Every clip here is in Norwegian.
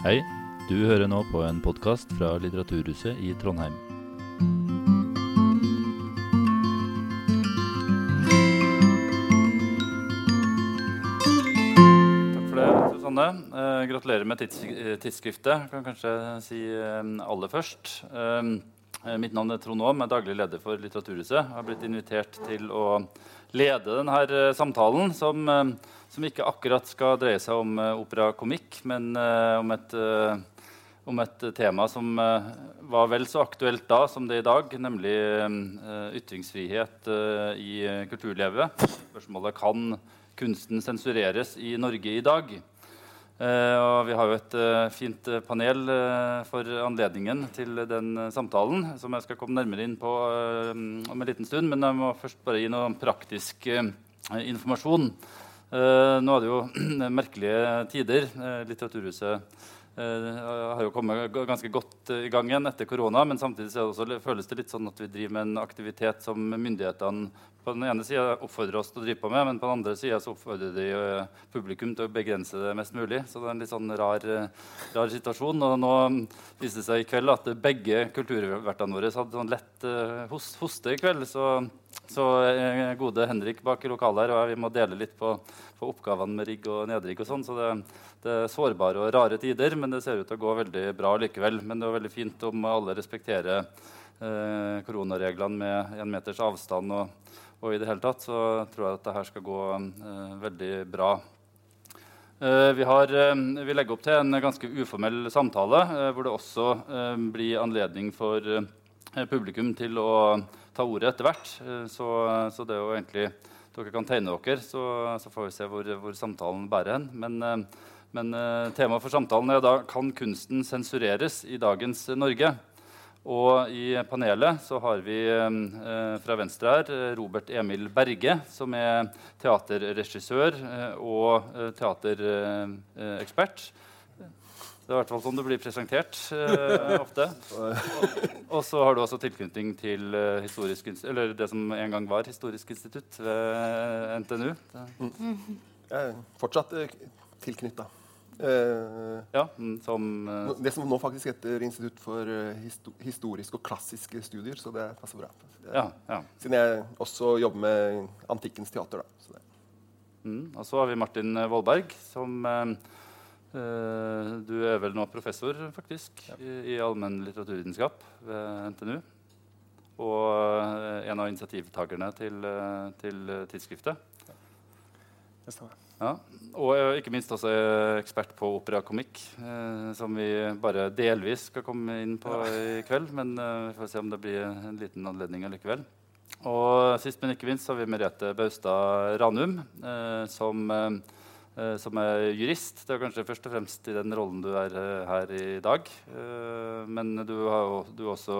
Hei, du hører nå på en podkast fra Litteraturhuset i Trondheim. Takk for det, Susanne. Eh, gratulerer med tids eh, tidsskriftet. Kan kanskje si eh, aller først. Eh, mitt navn er Trond Aam, er daglig leder for Litteraturhuset. Jeg har blitt invitert til å lede denne eh, samtalen, som, eh, som ikke akkurat skal dreie seg om eh, operakomikk, men eh, om et eh, om et tema som eh, var vel så aktuelt da som det er i dag, nemlig eh, ytringsfrihet eh, i eh, kulturlivet. Spørsmålet kan kunsten sensureres i Norge i dag. Eh, og vi har jo et eh, fint eh, panel for anledningen til den samtalen, som jeg skal komme nærmere inn på om en liten stund. Men jeg må først bare gi noe praktisk informasjon. Nå er det jo merkelige tider. Litteraturhuset Eh, har jo kommet ganske godt eh, i gang igjen etter korona. Men samtidig det også, føles det litt sånn at vi driver med en aktivitet som myndighetene på den ene sida oppfordrer oss til å drive på med, men på den andre sida oppfordrer de uh, publikum til å begrense det mest mulig. Så det er en litt sånn rar, uh, rar situasjon. Og nå viste det seg i kveld at begge kulturvertene våre hadde sånn lett eh, hos, hoste i kveld. Så, så eh, gode Henrik bak i lokalet her og vi må dele litt på, på oppgavene med rigg og nedrigg og sånn. Så det, det er sårbare og rare tider, men det ser ut til å gå veldig bra likevel. Men det er veldig fint om alle respekterer eh, koronareglene med én meters avstand. Og, og i det hele tatt så tror jeg at det her skal gå eh, veldig bra. Eh, vi, har, eh, vi legger opp til en ganske uformell samtale, eh, hvor det også blir anledning for publikum til å ta ordet etter hvert. Eh, så, så det er jo egentlig Dere kan tegne dere, så, så får vi se hvor, hvor samtalen bærer hen. Men, eh, men eh, temaet for samtalen er da kan kunsten sensureres i dagens Norge. Og i panelet så har vi fra venstre her Robert Emil Berge, som er teaterregissør og teaterekspert. Det er i hvert fall sånn det blir presentert uh, ofte. Og så har du også tilknytning til uh, historisk, eller det som en gang var Historisk institutt ved NTNU. Mm. Jeg er fortsatt uh, tilknytta. Uh, ja, som uh, det som nå faktisk heter Institutt for eh, histo historiske og klassiske studier. Så det passer bra. Det- Ja, ja. Siden jeg også jobber med antikkens teater. Da. Så det. Mm. Og så har vi Martin eh, Vollberg, som eh, eh, Du er vel nå professor, faktisk, i, i allmenn litteraturvitenskap ved NTNU. Og eh, en av initiativtakerne til, eh, til eh, tidsskriftet. Det stemmer. Ja. Og eh, ikke minst også eh, ekspert på operakomikk, eh, som vi bare delvis skal komme inn på i kveld. Men eh, vi får se om det blir en liten anledning allikevel. Og sist, men ikke minst, så har vi Merete Baustad Ranum, eh, som, eh, eh, som er jurist. Det er kanskje først og fremst i den rollen du er eh, her i dag. Eh, men du har jo du også,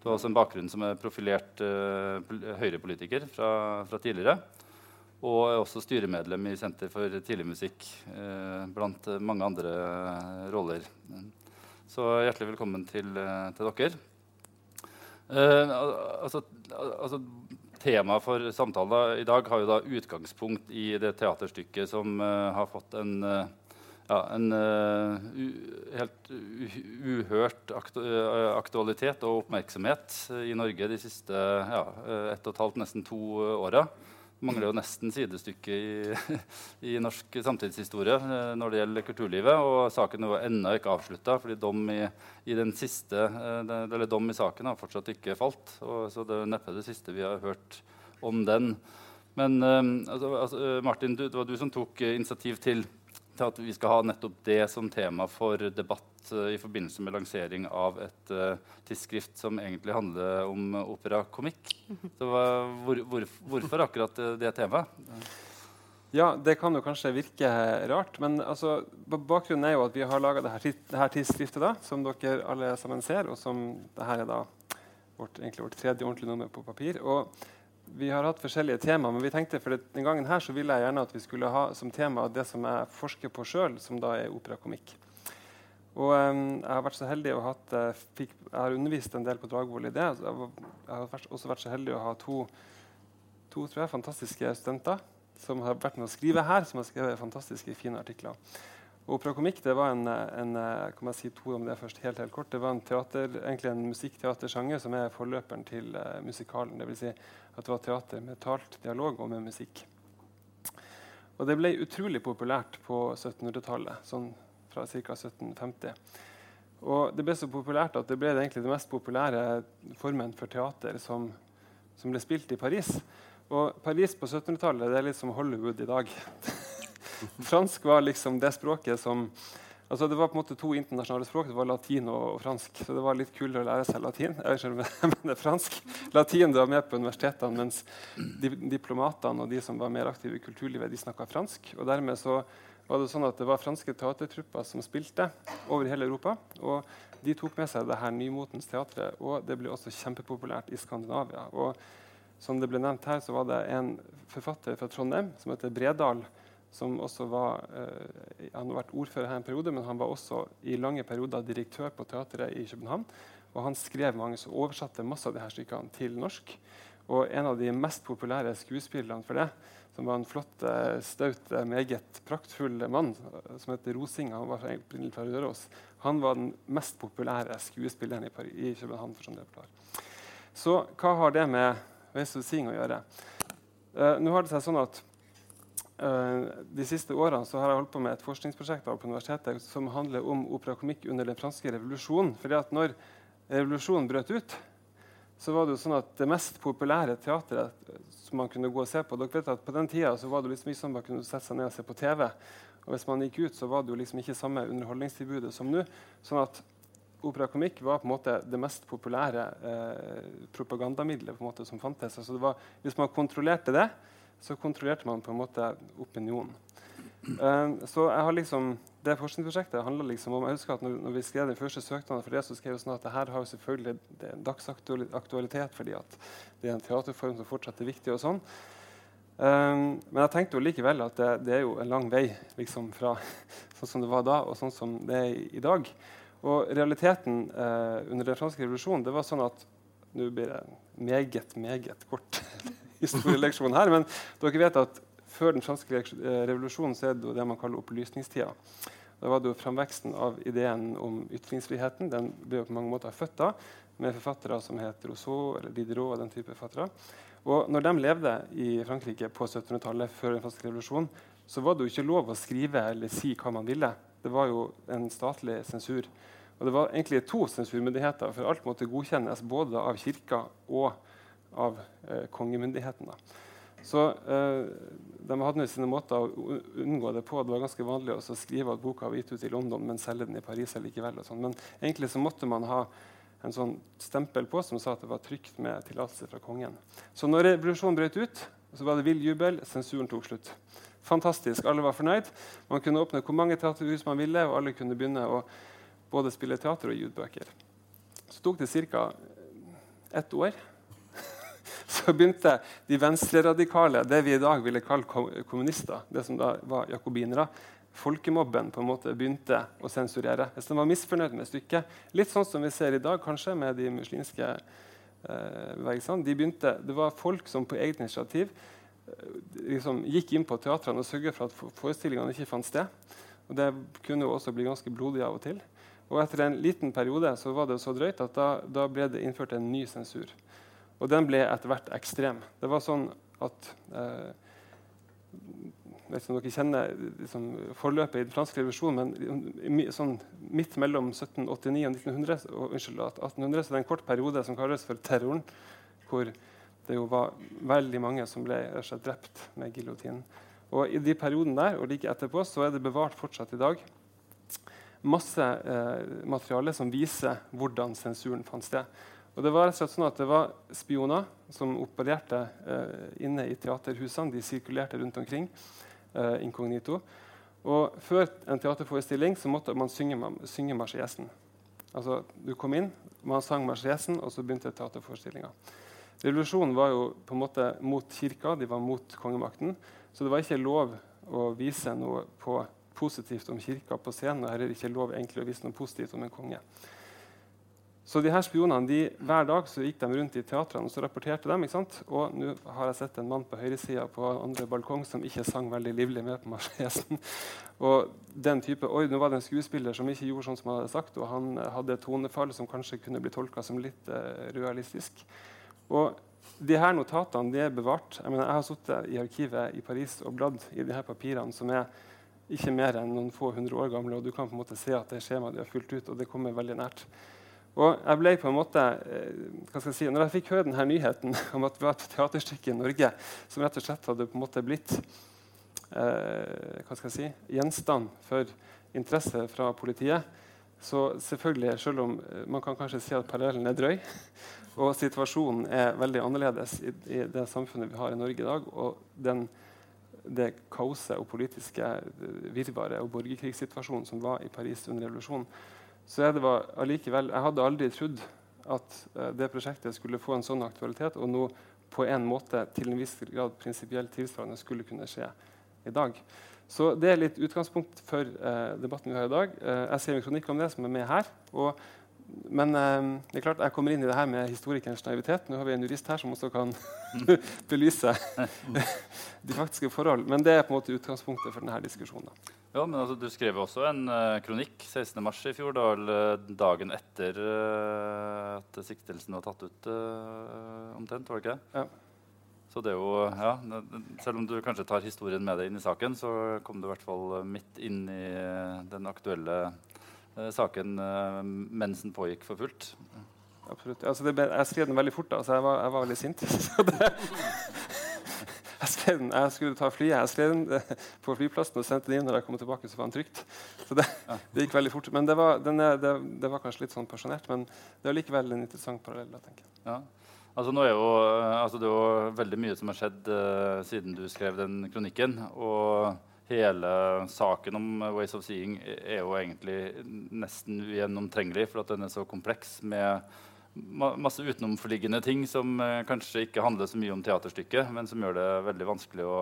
du har også en bakgrunn som er profilert eh, høyrepolitiker fra, fra tidligere. Og er også styremedlem i Senter for tidligmusikk, eh, blant eh, mange andre eh, roller. Så hjertelig velkommen til, eh, til dere. Uh, altså, altså, Temaet for samtalen i dag har jo da utgangspunkt i det teaterstykket som uh, har fått en, uh, ja, en uh, helt uhørt aktu, aktualitet og oppmerksomhet i Norge de siste ja, ett og et halvt, nesten to åra mangler jo nesten sidestykke i, i norsk samtidshistorie eh, når det gjelder kulturlivet. Og saken er ennå ikke avslutta, fordi dom i, i den siste, eh, eller dom i saken har fortsatt ikke falt. Og, så det er neppe det siste vi har hørt om den. Men eh, altså, altså, Martin, du, det var du som tok initiativ til, til at vi skal ha nettopp det som tema for debatt uh, i forbindelse med lansering av et uh, tidsskrift som egentlig handler om operakomikk. Så hva, hvor, hvor, hvorfor akkurat eh, det temaet? Ja, det kan jo kanskje virke rart, men altså, bakgrunnen er jo at vi har laga dette det tidsskriftet, da, som dere alle sammen ser, og som det her er da vårt, vårt tredje ordentlige nummer på papir. Og vi har hatt forskjellige tema, men vi tenkte for denne gangen her så ville jeg gjerne at vi skulle ha som tema det som jeg forsker på sjøl, som da er operakomikk. Og um, jeg har vært så heldig å ha hatt, eh, fikk, jeg har undervist en del på Dragvoll i det. altså Jeg, har også vært så heldig å ha to, to tror jeg, fantastiske studenter som har vært med å skrive her, som har skrevet fantastiske, fine artikler. Og operakomikk det var en, en, kan man si to om det først, helt, helt kort, det var en, teater, egentlig en musikkteatersjanger som er forløperen til uh, musikalen. Dvs. Si at det var teater med talt dialog og med musikk. Og det ble utrolig populært på 1700-tallet, sånn fra ca. 1750. Og det ble så populært at det ble egentlig den mest populære formen for teater som, som ble spilt i Paris. Og Paris på 1700-tallet er litt som Hollywood i dag. fransk var liksom det språket som altså Det var på en måte to internasjonale språk. Det var latin og, fransk. Så det var litt kulere å lære seg latin. Jeg mener fransk. Latin det var med på universitetene, mens di diplomatene og de som var mer aktive i kulturlivet, de snakka fransk. Og dermed så var det sånn at det var franske teatertrupper som spilte over hele Europa. Og de tok med seg det her nymotens teatret, og det ble også kjempepopulært i Skandinavia. Og som det ble nevnt her, så var det en forfatter fra Trondheim som heter Bredal, som også var, eh, Han har vært ordfører her en periode, men han var også i lange perioder direktør på teatret i København. Og han skrev mange som oversatte masse av disse stykkene til norsk. Og en av de mest populære skuespillerne for det, som var en flott, eh, staut, eh, meget praktfull mann som heter Rosinga, han var opprinnelig fra Røros, han var den mest populære skuespilleren i, Paris, i København. for sånn Så hva har det med Veisosing å gjøre? Uh, nå har det seg sånn at de siste årene har jeg holdt på med et forskningsprosjekt på universitetet som handler om operakomikk under den franske revolusjonen. Fordi at når revolusjonen brøt ut, så var det jo sånn at det mest populære teatret som man kunne gå og se på dere vet at På den tida så var det liksom ikke sånn man kunne sette seg ned og se på TV. Og hvis man gikk ut, så var det jo liksom ikke samme underholdningstilbudet som nå. sånn at operakomikk var på en måte det mest populære eh, propagandamiddelet på en måte som fantes. Altså det var, hvis man kontrollerte det, så kontrollerte man på en måte opinionen. Uh, så jeg har liksom, det forskningsprosjektet handler liksom om jeg husker at når, når vi skrev den første søknaden for det, så skrev vi sånn at det her har jo selvfølgelig det dagsaktualitet fordi at det er en teaterform som fortsatt er viktig. og sånn. Um, men jeg tenkte jo likevel at det, det, er jo en lang vei liksom, fra sånn som det var da, og sånn som det er i, i dag. Og realiteten uh, under den franske revolusjonen det var sånn at Nå blir det meget, meget kort historieleksjon her, men dere vet at før den franske revolusjonen så er det det man kaller opplysningstida. Da var det jo framveksten av ideen om ytringsfriheten. Den ble jo på mange måter født da, med forfattere som het Rousseau eller Diderot. og den type forfattere. Og når de levde i Frankrike på 1700-tallet, før den franske revolusjonen, så var det jo ikke lov å skrive eller si hva man ville. Det var jo en statlig sensur. Og det var egentlig to sensurmyndigheter, for alt måtte godkjennes både av kirka og av eh, kongemyndigheten. Så eh, De hadde sine måter å unngå det på. Det var ganske vanlig å skrive at boka var gitt ut i London, men selge den i Paris likevel. Sånn. Men egentlig så måtte man ha en sånn stempel på som sa at det var trygt med tillatelse fra kongen. Så når revolusjonen brøt ut, så var det vill jubel. Sensuren tok slutt. Fantastisk. Alle var fornøyd. Man kunne åpne hvor mange teaterhus man ville, og alle kunne begynne å både spille teater og gi ut bøker. Så tok det ca. ett år så begynte de venstreradikale, det vi i dag ville kalle kommunister, det som da var jakobinere, folkemobben på en måte begynte å sensurere. Hvis de var misfornøyd med stykket, litt sånn som vi ser i dag kanskje med de muslimske eh, de begynte, det var folk som på eget initiativ eh, liksom, gikk inn på teatrene og sørget for at forestillingene ikke fant sted. Og Det kunne jo også bli ganske blodig av og til. Og Etter en liten periode så var det så drøyt at da, da ble det innført en ny sensur. Og den ble etter hvert ekstrem. Det var sånn at eh, vet ikke om dere kjenner liksom, forløpet i den franske revolusjonen, men sånn, midt mellom 1789 og 1900, og, unnskyld, 1800 så det er en kort periode som kalles for terroren, hvor det jo var veldig mange som ble drept med giljotinen. Og I de periodene der og like etterpå så er det bevart fortsatt i dag masse eh, materiale som viser hvordan sensuren fant sted. Og Det var slett sånn at det var spioner som opererte eh, inne i teaterhusene. De sirkulerte rundt omkring eh, inkognito. Og Før en teaterforestilling så måtte man synge, synge marsjesen. Altså, du kom inn, man sang marsjesen, og så begynte teaterforestillinga. Revolusjonen var jo på en måte mot kirka, de var mot kongemakten. Så det var ikke lov å vise noe positivt om kirka på scenen, og heller ikke lov egentlig å vise noe positivt om en konge. Så de her spionene, de, Hver dag så gikk de rundt i teatrene og så rapporterte dem. ikke sant? Og nå har jeg sett en mann på høyresida på andre balkong som ikke sang veldig livlig med på marsjesen. Og den type, oi, nå var det en skuespiller som ikke gjorde sånn som han hadde sagt, og han hadde et tonefall som kanskje kunne bli tolka som litt uh, realistisk. Og de her notatene de er bevart. Jeg, mener, jeg har sittet i arkivet i Paris og bladd i de her papirene som er ikke mer enn noen få hundre år gamle, og du kan på en måte se at det skjemaet de har fulgt ut, og det kommer veldig nært. Og jeg ble på en måte, eh, hva skal jeg si, når jeg fikk høre denne nyheten om at det var et teaterstykke i Norge som rett og slett hadde på en måte blitt eh, hva skal jeg si, gjenstand for interesse fra politiet, så selvfølgelig, selv om eh, man kan kanskje si at parallellen er drøy, og situasjonen er veldig annerledes i, i, det samfunnet vi har i Norge i dag, og den, det kaoset og politiske eh, virvaret og borgerkrigssituasjonen som var i Paris under revolusjonen, så jeg, det var allikevel, Jeg hadde aldri trodd at uh, det prosjektet skulle få en sånn aktualitet, og nå på en måte til en viss grad prinsipielt tilsvarende skulle kunne skje i dag. Så Det er litt utgangspunkt for uh, debatten vi har i dag. Uh, jeg ser en kronikk om det som er med her. Og, men det er klart jeg kommer inn i det her med historikerens naivitet. Nå har vi en jurist her som også kan belyse de faktiske forhold. Men det er på en måte utgangspunktet for denne diskusjonen. Ja, men altså, Du skrev også en uh, kronikk 16.3 i fjor, da, dagen etter uh, at siktelsen var tatt ut uh, omtrent. var det ikke? Ja. Så det er jo, ja, Selv om du kanskje tar historien med deg inn i saken, så kom du i hvert fall midt inn i den aktuelle saken mens den pågikk for fullt. Absolutt. Altså, det, jeg skrev den veldig fort, da, så jeg var, jeg var veldig sint. Så det, skrev den, jeg skulle ta flyet. Jeg skrev den eh, på flyplassen og sendte den inn når jeg kom tilbake. så var den trygt. Så det, det gikk veldig fort. Men det var, er, det, det var, kanskje litt sånn pasjonert. Men det er likevel en interessant parallell. tenker jeg. Ja. Altså, nå er jo, altså, det er jo veldig mye som har skjedd uh, siden du skrev den kronikken. Og hele saken om Ways of Seeing er jo egentlig nesten ugjennomtrengelig, for at den er så kompleks med masse utenomforliggende ting som eh, kanskje ikke handler så mye om teaterstykket, men som gjør det veldig vanskelig å,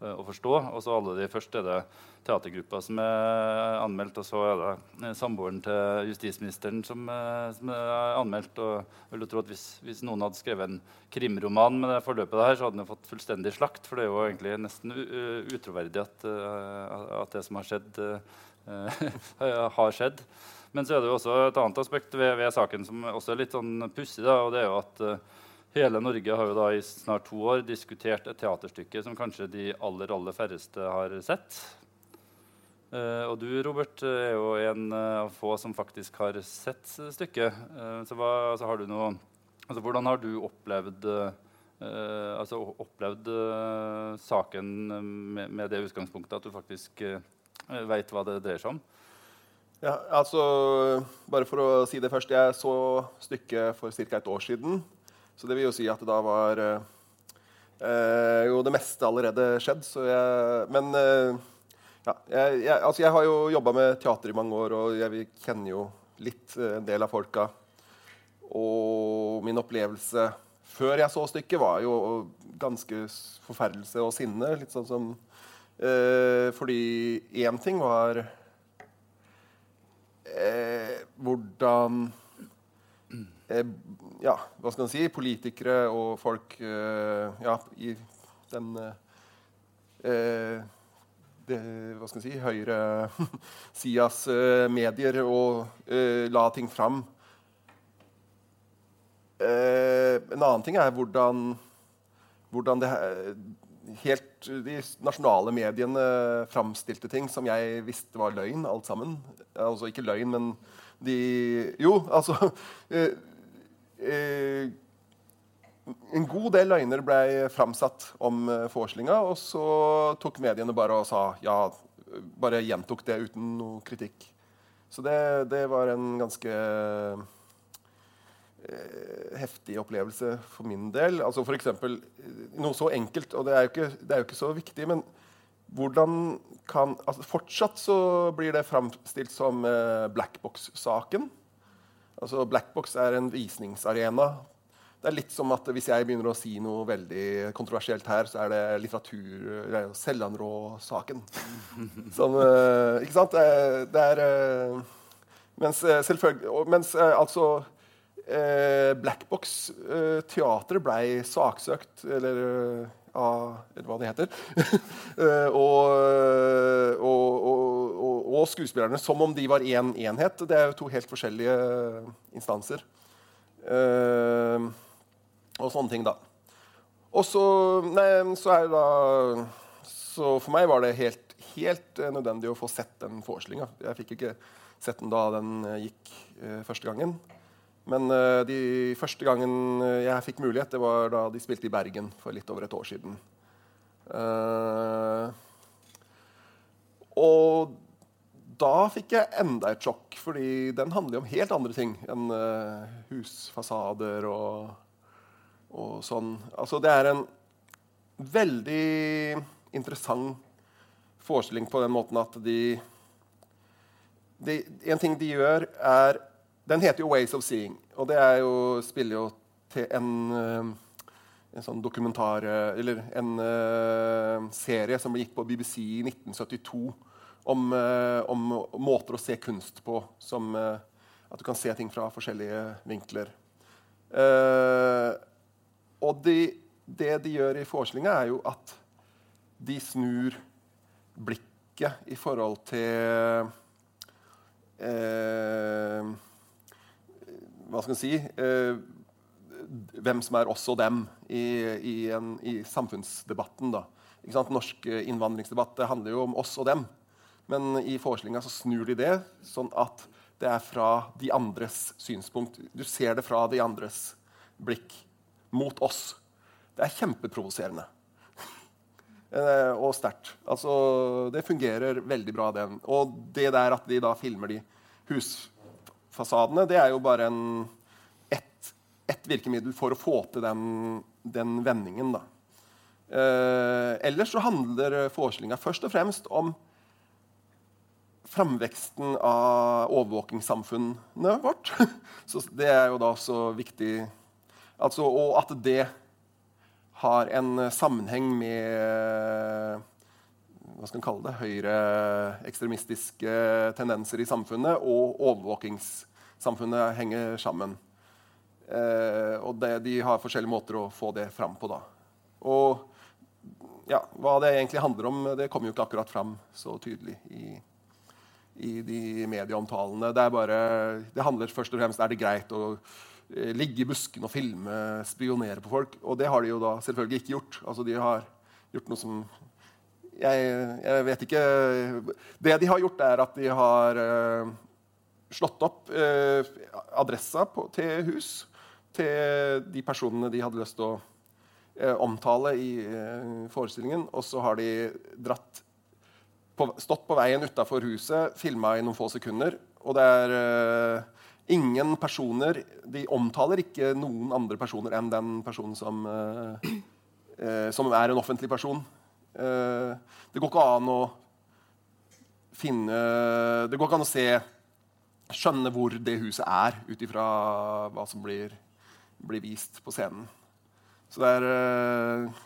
eh, å forstå. Og så alle de første er det teatergruppa som er anmeldt, og så er det eh, samboeren til justisministeren som, som, er anmeldt. og jeg vil tro at hvis, hvis, noen hadde skrevet en krimroman med det forløpet der, så hadde den fått fullstendig slakt, for det er jo egentlig nesten utroverdig at, at det som har skjedd, har skjedd. Men så er det jo også et annet aspekt ved, ved saken som også er litt sånn pussig. Og det er jo at uh, hele Norge har jo da i snart to år diskutert et teaterstykke som kanskje de aller, aller færreste har sett. Uh, og du, Robert, er jo en av uh, få som faktisk har sett stykket. så hva, altså, har du noe, altså, hvordan har du opplevd altså, opplevd saken med, med, det utgangspunktet at du faktisk uh, veit hva det dreier seg om? Ja, altså, bare for å si det først. Jeg så stykket for ca. et år siden. Så det vil jo si at det da var eh, jo det meste allerede skjedd. Jeg, men eh, ja, jeg, jeg, altså jeg, har jo jobba med teater i mange år, og jeg kjenner jo litt eh, en del av folka. Og min opplevelse før jeg så stykket, var jo ganske forferdelse og sinne. Litt sånn som eh, Fordi én ting var eh, hvordan eh, Ja, hva skal en si? Politikere og folk eh, ja, i den eh, det, hva skal en si, høyresidas eh, medier og eh, la ting fram. en annen ting er hvordan, hvordan det helt De nasjonale mediene framstilte ting som jeg visste var løgn, alt sammen. Altså ikke løgn, men de Jo, altså eh, eh, En god del løgner ble framsatt om eh, forestillinga, og så tok mediene bare og sa ja, bare gjentok det uten noe kritikk. Så det, det var en ganske heftig opplevelse for min del. Altså eksempel, eh, noe så enkelt, og det er ikke, er jo ikke så viktig, men hvordan kan altså Fortsatt så blir det framstilt som eh, blackbox-saken. Altså Blackbox er en visningsarena. Det er litt som at hvis jeg begynner å si noe veldig kontroversielt her, så er det litteratur Sellandrå-saken. Sånn, ikke sant? Det er, det er mens, selvfølgelig, mens altså eh, Blackbox eh, ble saksøkt, eller eh, av hva det heter. Eh, og, og, og, og, skuespillerne som om de var én en enhet. Det er jo to helt forskjellige instanser. Eh, og sånne ting, da. Og så, nei, så er det da Så for meg var det helt, helt nødvendig å få sett den forestillinga. Jeg fikk ikke sett den da den gikk eh, første gangen. Men uh, de første gangen jeg fikk mulighet, det var da de spilte i Bergen for litt over et år siden. Uh, og da fikk jeg enda et sjokk, fordi den handler om helt andre ting enn uh, husfasader og, og, sånn. Altså, det er en veldig interessant forestilling på den måten at de, de En ting de gjør, er den heter jo 'Ways of Seeing', og det jo, spiller jo til en, eh, en sånn dokumentar eh, Eller en uh, serie som gikk på BBC i 1972 om, uh, om måter å se kunst på. Som uh, at du kan se ting fra forskjellige vinkler. og de, det de gjør i forestillinga, er jo at de snur blikket i forhold til eh, hva skal man si eh, hvem som er oss og dem i, i, en, i samfunnsdebatten. da. Norsk innvandringsdebatt handler jo om oss og dem. Men i forestillinga snur de det sånn at det er fra de andres synspunkt. Du ser det fra de andres blikk mot oss. Det er kjempeprovoserende. Eh, og sterkt. Altså, det fungerer veldig bra, den. Og det der at de da filmer de hus fasadene, det er jo bare en, ett, et virkemiddel for å få til den, den vendingen. Da. Eh, ellers så handler forestillinga først og fremst om framveksten av overvåkingssamfunnet vårt. Så det er jo da så viktig altså, Og at det har en sammenheng med hva skal kalle det, høyreekstremistiske tendenser i samfunnet og overvåkingssamfunnet henger sammen. Eh, og det, de har forskjellige måter å få det fram på. da. Og ja, hva det egentlig handler om, det kommer jo ikke akkurat fram så tydelig i, i de medieomtalene. Det, bare, det handler først og fremst er det greit å eh, ligge i busken og filme, spionere på folk. Og det har de jo da selvfølgelig ikke gjort. Altså, de har gjort noe som jeg, jeg, vet ikke Det de har gjort, er at de har uh, slått opp uh, adressa på, til hus til de personene de hadde lyst til å uh, omtale i forestillingen. Og så har de på, stått på veien utafor huset, filma i noen få sekunder. Og det er ingen personer De omtaler ikke noen andre personer enn den personen som, som er en offentlig person. Eh, det går ikke an å finne Det går ikke an å se Skjønne hvor det huset er, ut ifra hva som blir, blir, vist på scenen. Så det er eh,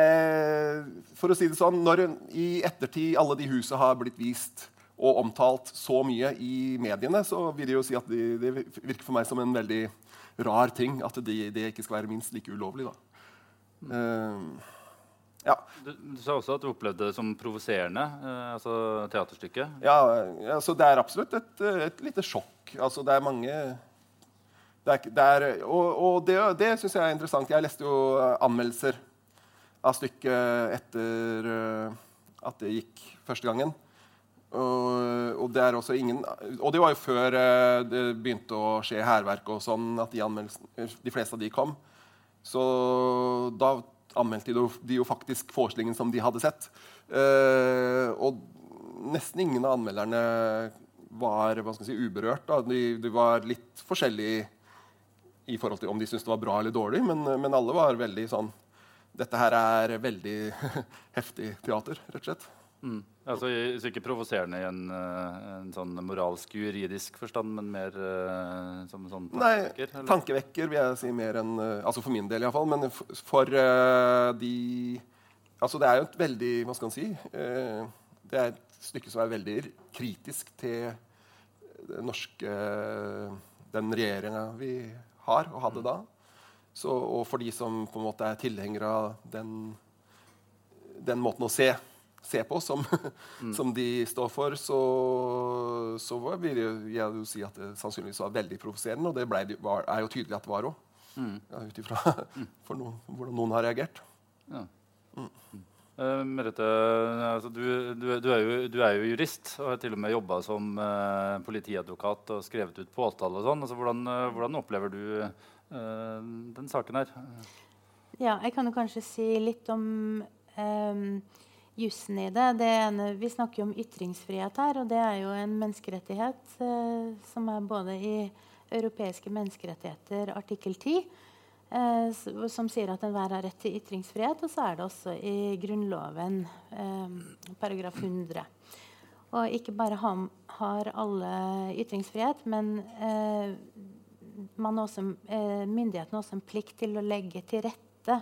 eh, For å si det sånn Når i ettertid alle de husene har blitt vist og omtalt så mye i mediene, så vil jeg jo si at de, det virker for meg som en veldig rar ting at det, de ikke skal være minst like ulovlig. da. Mm. Uh, ja. Du, du, sa også at du opplevde det som provoserende, eh, altså teaterstykket. Ja, altså det er absolutt et, et lite sjokk. Altså det er mange det er, det er, Og, og det, det syns jeg er interessant. Jeg leste jo anmeldelser av stykket etter uh, at det gikk første gangen. Og, og, det er også ingen Og det var jo før uh, det begynte å skje hærverk og sånn, at de, de fleste av de kom. Så da anmeldte de, jo faktisk forestillingen som de hadde sett. Uh, og nesten ingen av anmelderne var hva skal si, uberørt. De, de, var litt forskjellige i forhold til om de syntes det var bra eller dårlig, men, men alle var veldig sånn Dette her er veldig heftig teater, rett og slett. Mm. Altså, så ikke provoserende i en, eh, en, sånn moralsk, juridisk forstand, men mer uh, som sånn tankevekker? Nei, tankevekker vil jeg si mer enn uh, Altså for min del, iallfall. Men for, for uh, de Altså, det er jo et veldig Hva skal man si? det er et stykke som er veldig kritisk til den norske den regjeringa vi har og hadde da. Så, og for de som på en måte er tilhengere av den, den måten å se, se på som, mm. som, de står for, så, så vil jeg jo si at det sannsynligvis var veldig provoserende. Og det ble, var, er jo tydelig at det var òg. Mm. Ja, Ut ifra no, hvordan noen har reagert. Ja. Mm. Uh, Merete, altså du, du, du, er jo, du, er jo, jurist og har til og med jobba som uh, politiadvokat og skrevet ut påtale. og sånn. Altså, hvordan, uh, hvordan, opplever du den saken her? Ja, jeg kan jo kanskje si litt om um, jussen i det. det ene, vi snakker jo om ytringsfrihet her, og det er jo en menneskerettighet som er både i europeiske menneskerettigheter artikkel 10 eh, som sier at enhver har rett til ytringsfrihet. Og så er det også i Grunnloven eh, paragraf 100. Og ikke bare har, har alle ytringsfrihet, men eh, også, eh, myndighetene har også en plikt til å legge til rette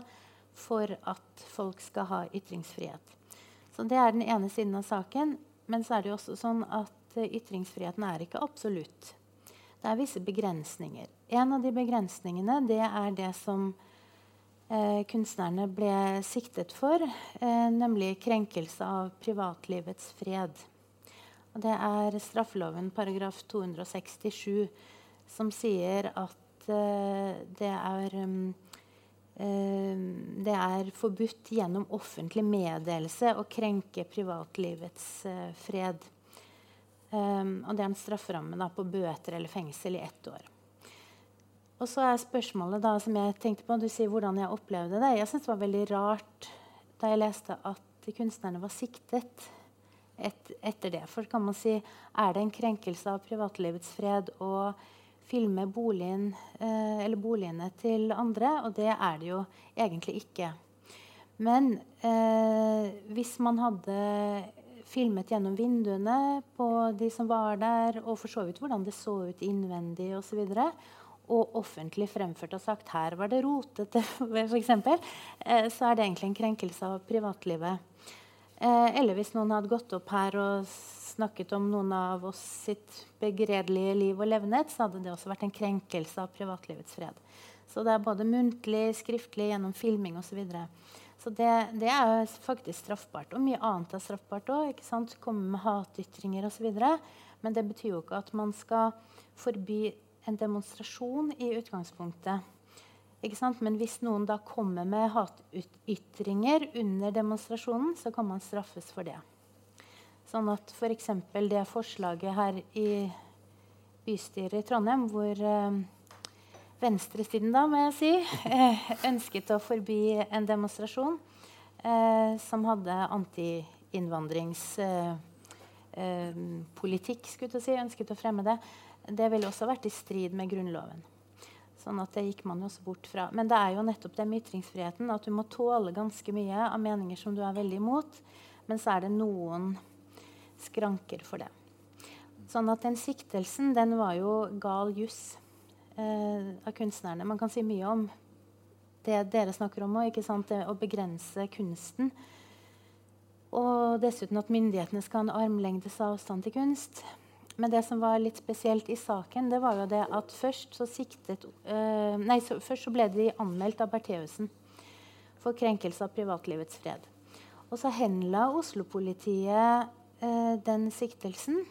for at folk skal ha ytringsfrihet. Så Det er den ene siden av saken. Men så er det jo også sånn at eh, ytringsfriheten er ikke absolutt. Det er visse begrensninger. En av de begrensningene det er det som eh, kunstnerne ble siktet for, eh, nemlig krenkelse av privatlivets fred. Og det er straffeloven paragraf 267 som sier at eh, det er um, det er forbudt gjennom offentlig meddelelse å krenke privatlivets uh, fred. Um, og det er en strafferamme på bøter eller fengsel i ett år. Og så er spørsmålet da, som jeg tenkte på, Du sier hvordan jeg opplevde det. Jeg syntes det var veldig rart da jeg leste at kunstnerne var siktet et, etter det. For kan man si, er det en krenkelse av privatlivets fred å filme boligen, eh, boligene til andre? Og det er det jo egentlig ikke. Men eh, hvis man hadde filmet gjennom vinduene på de som var der, og for så vidt hvordan det så ut innvendig osv. Og, og offentlig fremført og sagt 'her var det rotete', f.eks., eh, så er det egentlig en krenkelse av privatlivet. Eh, eller hvis noen hadde gått opp her og snakket om noen av oss sitt begredelige liv og levnet, så hadde det også vært en krenkelse av privatlivets fred. Så det er både muntlig, skriftlig, gjennom filming osv. Så det, det, er faktisk straffbart. Og mye annet er straffbart òg. Komme med hatytringer osv. Men det betyr jo ikke at man skal forby en demonstrasjon i utgangspunktet. Men hvis noen da kommer med hatytringer under demonstrasjonen, så kan man straffes for det. Sånn at f.eks. For det forslaget her i bystyret i Trondheim hvor eh, venstresiden, da, må jeg si, eh, ønsket å forby en demonstrasjon eh, som hadde anti-innvandringspolitikk, eh, skulle jeg si, ønsket å fremme det. Det ville også vært i strid med Grunnloven. Sånn at det gikk man jo også bort fra. Men det er jo nettopp det med ytringsfriheten at du må tåle ganske mye av meninger som du er veldig imot, men så er det noen skranker for det. Sånn at den siktelsen, den var jo gal juss eh, av kunstnerne. Man kan si mye om det dere snakker om òg, å begrense kunsten. Og dessuten at myndighetene skal ha en armlengdes avstand til kunst. Men det som var litt spesielt i saken, det var jo det at først så, siktet, uh, nei, så, først så ble de anmeldt av Bertheussen for krenkelse av privatlivets fred. Og så henla Oslo-politiet uh, den siktelsen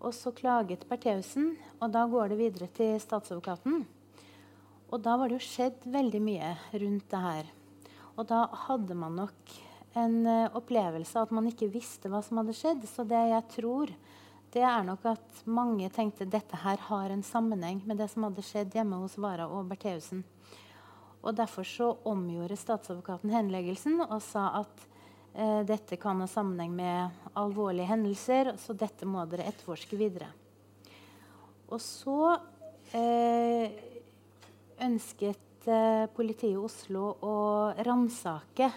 og så klaget Bertheussen, og da går det videre til statsadvokaten. Og da var det jo skjedd veldig mye rundt det her. Og da hadde man nok en uh, opplevelse av at man ikke visste hva som hadde skjedd. Så det jeg tror, det er nok at mange tenkte dette her har en sammenheng med det som hadde skjedd hjemme hos Vara og Bertheussen. Og derfor så omgjorde statsadvokaten henleggelsen og sa at Eh, dette kan ha sammenheng med alvorlige hendelser, så dette må dere etterforske videre. Og så eh, ønsket eh, politiet i Oslo å ransake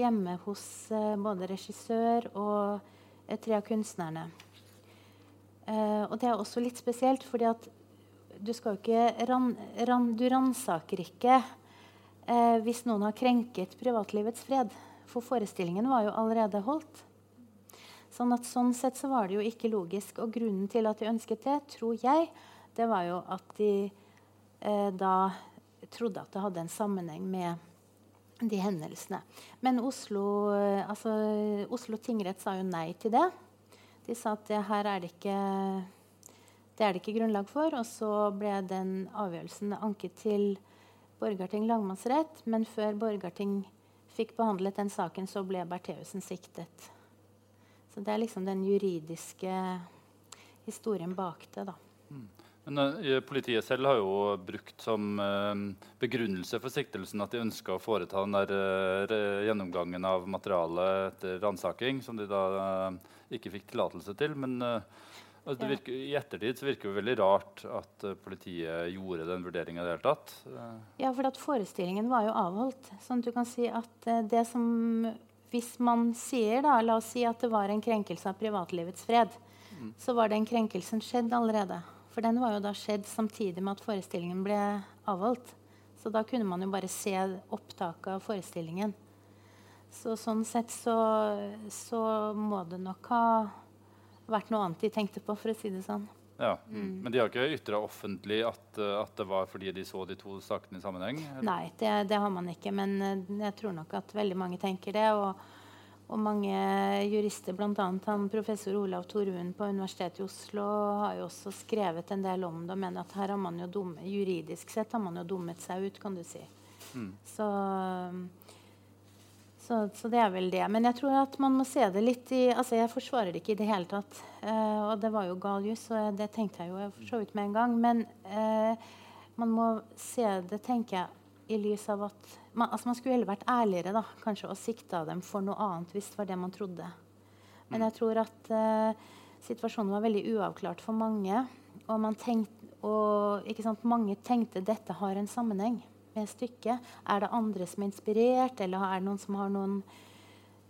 hjemme hos eh, både regissør og eh, tre av kunstnerne. Eh, og det er også litt spesielt, fordi at du skal jo ikke ran, ran, Du ransaker ikke hvis noen har krenket privatlivets fred. For forestillingen var jo allerede holdt. Sånn at sånn sett så var det jo ikke logisk. Og grunnen til at de ønsket det, tror jeg, det var jo at de eh, da trodde at det hadde en sammenheng med de hendelsene. Men Oslo, eh, altså, Oslo tingrett sa jo nei til det. De sa at det her er det ikke det er det ikke grunnlag for. Og så ble den avgjørelsen anket til Borgarting lagmannsrett. Men før Borgarting fikk behandlet den saken, så ble Bertheussen siktet. Så det er liksom den juridiske historien bak det. da. Mm. Men uh, Politiet selv har jo brukt som uh, begrunnelse for siktelsen at de ønska å foreta den der uh, gjennomgangen av materialet etter ransaking, som de da ikke fikk tillatelse til. Men altså, virker, i ettertid så virker det veldig rart at politiet gjorde den vurderinga i det hele tatt. Ja, for at forestillingen var jo avholdt. sånn at du kan si at det som Hvis man sier, da, la oss si at det var en krenkelse av privatlivets fred, mm. så var den krenkelsen skjedd allerede. For den var jo da skjedd samtidig med at forestillingen ble avholdt. Så da kunne man jo bare se opptaket av forestillingen. Så sånn sett så, så, må det nok ha vært noe annet de tenkte på, for å si det sånn. Ja, mm. Men de har ikke ytra offentlig at, at, det var fordi de så de to sakene i sammenheng? Eller? Nei, det, det, har man ikke. Men eh, jeg tror nok at veldig mange tenker det. og og mange jurister, bl.a. han professor Olav Torun på Universitetet i Oslo, har jo også skrevet en del om det og mener at her har man jo dumme, juridisk sett har man jo dummet seg ut, kan du si. Mm. Så, så, så, det er vel det. Men jeg tror at man må se det litt i altså Jeg forsvarer det ikke i det hele tatt. Uh, og det var jo gal juss, og det tenkte jeg jo for så vidt med en gang. Men uh, man må se det, tenker jeg, i lys av at man, altså man skulle heller vært ærligere da, kanskje, og sikta dem for noe annet hvis det var det man trodde. Men jeg tror at uh, situasjonen var veldig uavklart for mange. Og, tenkte, og sant, mange tenkte dette har en sammenheng med stykket. Er det andre som er inspirert, eller er det noen som har noen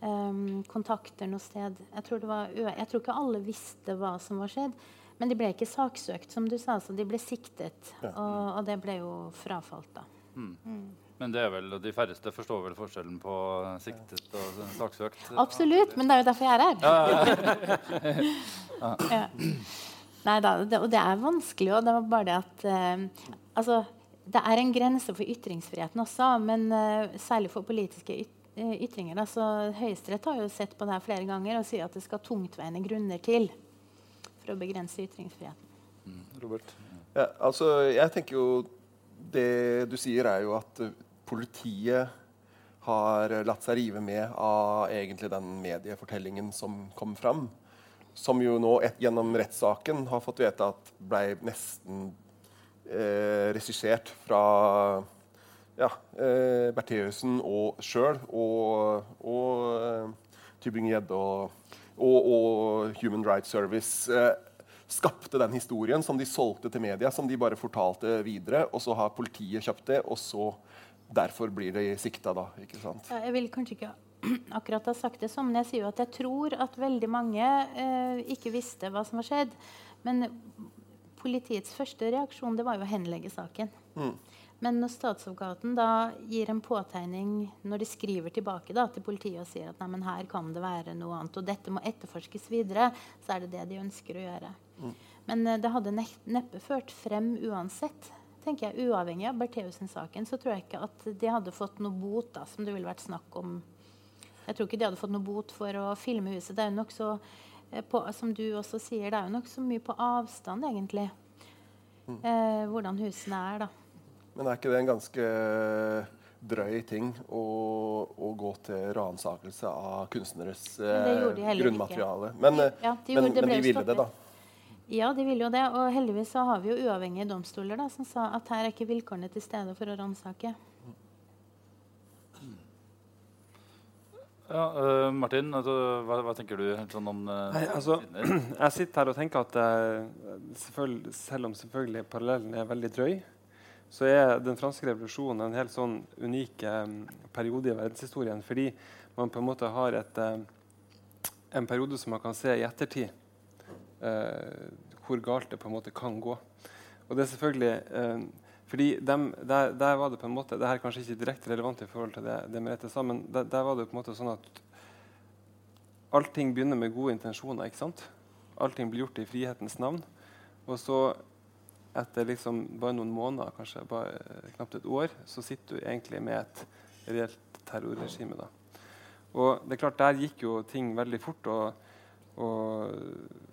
um, kontakter noe sted? Jeg tror, var, jeg tror, ikke alle visste hva som var skjedd. Men de ble ikke saksøkt, som du sa. Så de ble siktet. Ja. Og, og, det ble jo frafalt, da. Mm. Mm. Men det er vel, de færreste forstår vel forskjellen på siktet og saksøkt? Absolutt, men det er jo derfor jeg er her. Ja, ja. Nei da, det, og det er vanskelig òg. Det var bare det at eh, Altså, det er en grense for ytringsfriheten også, men eh, særlig for politiske yt eh, ytringer. Altså, Høyesterett har jo sett på det her flere ganger og sier at det skal tungtveiende grunner til for å begrense ytringsfriheten. Mm, Robert? Ja, altså, jeg tenker jo det du sier, er jo at politiet har latt seg rive med av egentlig den mediefortellingen som kom fram. Som jo nå et, gjennom rettssaken har fått vite at ble nesten eh, regissert fra ja, eh, Bertheussen og sjøl og, og eh, Tybring-Gjedde og, og, og, Human Rights Service. Eh, skapte den historien som de solgte til media, som de bare fortalte videre. Og så har politiet kjøpt det, og så derfor blir de sikta, da. ikke sant? Ja, jeg vil kanskje ikke akkurat ha sagt det sånn, men jeg sier jo at jeg tror at veldig mange eh, ikke visste hva som var skjedd. Men politiets første reaksjon det var jo å henlegge saken. Mm. Men når statsadvokaten da gir en påtegning når de skriver tilbake da, til politiet og sier at nei, her kan det være noe annet, og dette må etterforskes videre, så er det det de ønsker å gjøre. Mm. Men uh, det hadde neppe ført frem uansett. Tenker jeg, Uavhengig av Bertheussen-saken så tror jeg ikke at de hadde fått noe bot, da, som det ville vært snakk om. Jeg tror ikke de hadde fått noe bot for å filme huset. Det er jo nokså så, på, som du også sier, det er jo nokså mye på avstand, egentlig. Mm. Eh, hvordan husene er, da. Men er ikke det en ganske drøy ting å, å gå til ransakelse av kunstneres eh, grunnmateriale? Men, ja, de, men, men de ville det, da? Ja, de vil jo det. Og heldigvis så har vi jo uavhengige domstoler da, som sa at her er ikke vilkårene til stede for å ransake. Ja, uh, Martin, altså, hva, hva, tenker du sånn om uh, Nei, altså, Jeg sitter her og tenker at uh, selv om selvfølgelig parallellen er veldig drøy, så er den franske revolusjonen en helt sånn unik um, periode i verdenshistorien. Fordi man på en måte har et, um, en periode som man kan se i ettertid. Uh, hvor galt det på en måte kan gå. Og det er selvfølgelig um, fordi dem, der, der, var det på en måte, det her er kanskje ikke direkte relevant i forhold til det, det Merete sa, men der, der, var det på en måte sånn at allting begynner med gode intensjoner. ikke sant? Allting blir gjort i frihetens navn. Og så etter liksom bare noen måneder, kanskje bare eh, knapt et år, så sitter du egentlig med et reelt terrorregime. da. Og det er klart, Der gikk jo ting veldig fort. og, og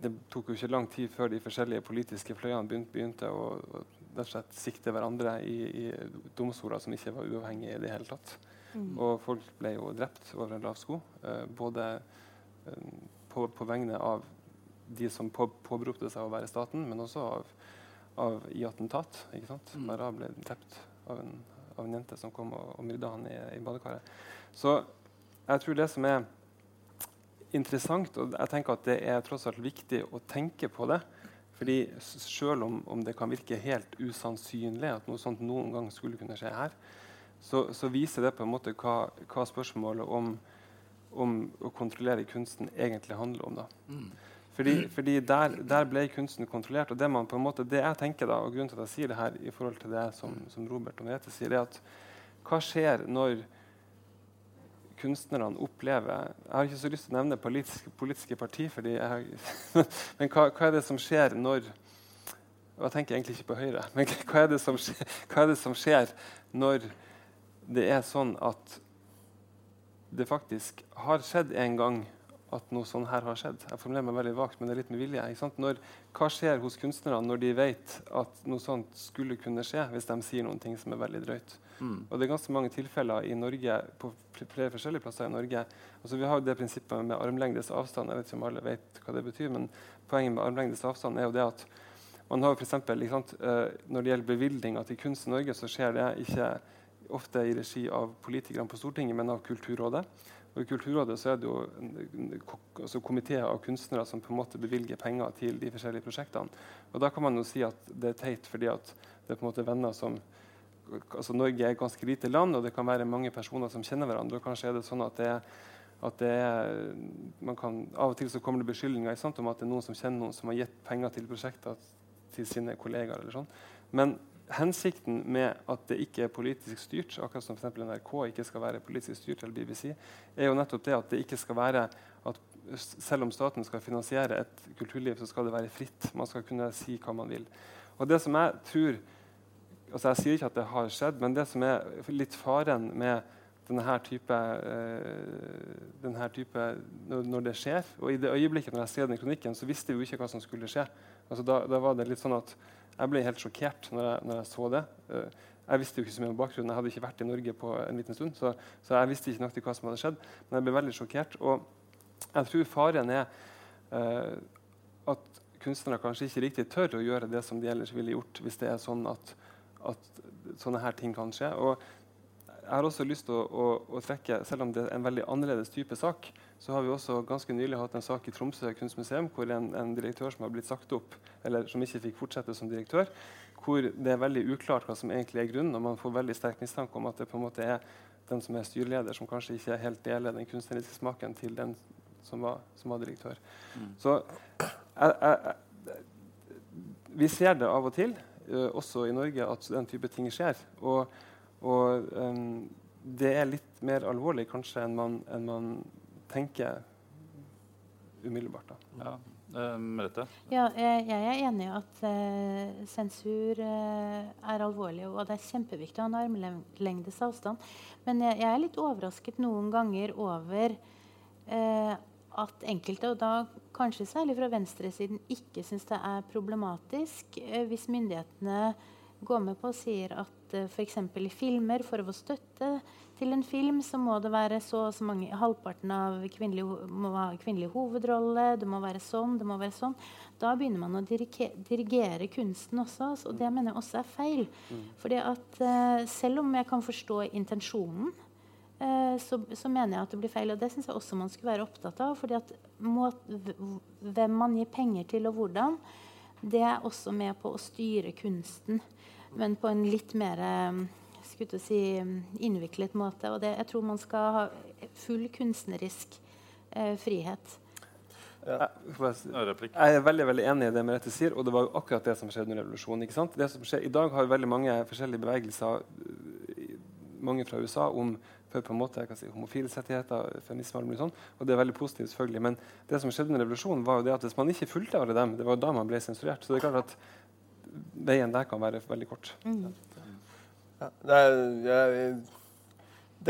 det tok jo ikke lang tid før de forskjellige politiske fløyene begynte, begynte å, å sikte hverandre i, i domstoler som ikke var uavhengige i det hele tatt. Mm. Og folk ble jo drept over en lav sko. Eh, både eh, på, på, vegne av de som på, påberopte seg å være staten, men også av, av i attentat. ikke sant? Mm. Mara ble drept av en, av en, jente som kom og, og myrda han i, i badekaret. Så jeg tror det som er interessant, og jeg tenker at det er tross alt viktig å tenke på det. fordi Selv om, om det kan virke helt usannsynlig at noe sånt noen gang skulle kunne skje her, så, så viser det på en måte hva, hva spørsmålet om, om, å kontrollere kunsten egentlig handler om. da. Mm. Fordi, fordi der, der, ble kunsten kontrollert. Og det, man på en måte, det jeg tenker da, og grunnen til at jeg sier det her, i forhold til det som, som Robert og Merete sier, er at hva skjer når kunstnerne opplever Jeg har ikke så lyst til å nevne politiske, politiske parti, jeg, men hva, hva, er det som skjer når og Jeg tenker egentlig ikke på Høyre, men hva er, skjer, hva er det som skjer når det er sånn at det faktisk har skjedd en gang at noe sånn her har skjedd. Jeg formulerer meg veldig vagt, men det er litt med vilje. Når, hva skjer hos kunstnerne når de vet at noe sånt skulle kunne skje, hvis de sier noen ting som er veldig drøyt? Mm. Og det er ganske mange tilfeller i Norge på flere forskjellige plasser i Norge. Altså, vi har jo det prinsippet med armlengdes avstand. Jeg vet ikke om alle vet hva det betyr, men poenget med armlengdes avstand er jo det at man har for eksempel, sant, uh, Når det gjelder bevilgninger til kunst i Norge, så skjer det ikke ofte i regi av politikerne på Stortinget, men av Kulturrådet. Og I Kulturrådet så er det jo altså komiteer av kunstnere som på en måte bevilger penger til de forskjellige prosjektene. Og Da kan man jo si at det er teit fordi at det er på en måte venner som altså Norge er et ganske lite land, og det kan være mange personer som kjenner hverandre. og kanskje er det sånn at det at det kan, Av og til så kommer det beskyldninger sant, om at det er noen som kjenner noen som har gitt penger til prosjekter til sine kollegaer. eller sånn. Men hensikten med at det ikke er politisk styrt, akkurat som for NRK ikke skal være politisk styrt, eller BBC, er jo nettopp det at det ikke skal være at selv om staten skal finansiere et kulturliv, så skal det være fritt. Man skal kunne si hva man vil. Og det som jeg tror altså Jeg sier ikke at det har skjedd, men det som er litt faren med denne type, uh, denne type når, det skjer Og i det øyeblikket når jeg ser den kronikken, så visste vi jo ikke hva som skulle skje. Altså da, da, var det litt sånn at Jeg ble helt sjokkert når jeg, når jeg så det. Uh, jeg visste jo ikke så mye om bakgrunnen. Jeg hadde ikke vært i Norge på en liten stund. Så, så jeg visste ikke nøyaktig hva som hadde skjedd. Men jeg ble veldig sjokkert. Og jeg tror faren er uh, at kunstnere kanskje ikke riktig tør å gjøre det som de ellers ville gjort hvis det er sånn at at sånne her ting kan skje. Og jeg har også lyst til å, å, å, trekke, Selv om det er en veldig annerledes type sak, så har vi også ganske nylig hatt en sak i Tromsø kunstmuseum hvor en, en direktør som har blitt sagt opp, eller som ikke fikk fortsette som direktør, hvor det er veldig uklart hva som egentlig er grunnen, og man får veldig sterk mistanke om at det på en måte er den som er styreleder, som kanskje ikke helt deler den kunstneriske smaken til den som var, som var direktør. Mm. Så jeg, jeg, vi ser det av og til. Eh, også i Norge at den type ting skjer. Og, og um, det er litt mer alvorlig kanskje enn man, enn man tenker umiddelbart. Da. Ja. Uh, Merete? Ja, jeg, er enig i at uh, sensur uh, er alvorlig, og det er kjempeviktig å ha en armlengdes avstand. Men jeg, jeg, er litt overrasket noen ganger over at enkelte, og da kanskje særlig fra venstresiden, ikke syns det er problematisk eh, hvis myndighetene går med på og sier at eh, f.eks. i filmer, for å få støtte til en film, så må det være så og så mange Halvparten av kvinnelig, må ha kvinnelig hovedrolle. Det må være sånn, det må være sånn. Da begynner man å dirigere, dirigere kunsten også. Og det mener jeg også er feil. Mm. Fordi at eh, selv om jeg kan forstå intensjonen så, så, mener jeg at det blir feil. Og det syns jeg også man skulle være opptatt av. fordi at må, Hvem man gir penger til, og hvordan, det er også med på å styre kunsten. Men på en litt mer eh, skulle si, innviklet måte. Og det, jeg tror man skal ha full kunstnerisk eh, frihet. Ja. Jeg er veldig veldig enig i det Merete sier, og det var jo akkurat det som skjedde under revolusjonen. ikke sant? Det som skjer, I dag har veldig mange forskjellige bevegelser, mange fra USA, om for på en måte, jeg kan si, homofiles rettigheter, feminisme og alt mulig sånn. Og det er veldig positivt, selvfølgelig. Men det som skjedde under revolusjonen, var jo det at hvis man ikke fulgte alle dem, det var jo da man ble sensurert. Så det er klart at veien der kan være veldig kort. Mm. Ja, det er, jeg,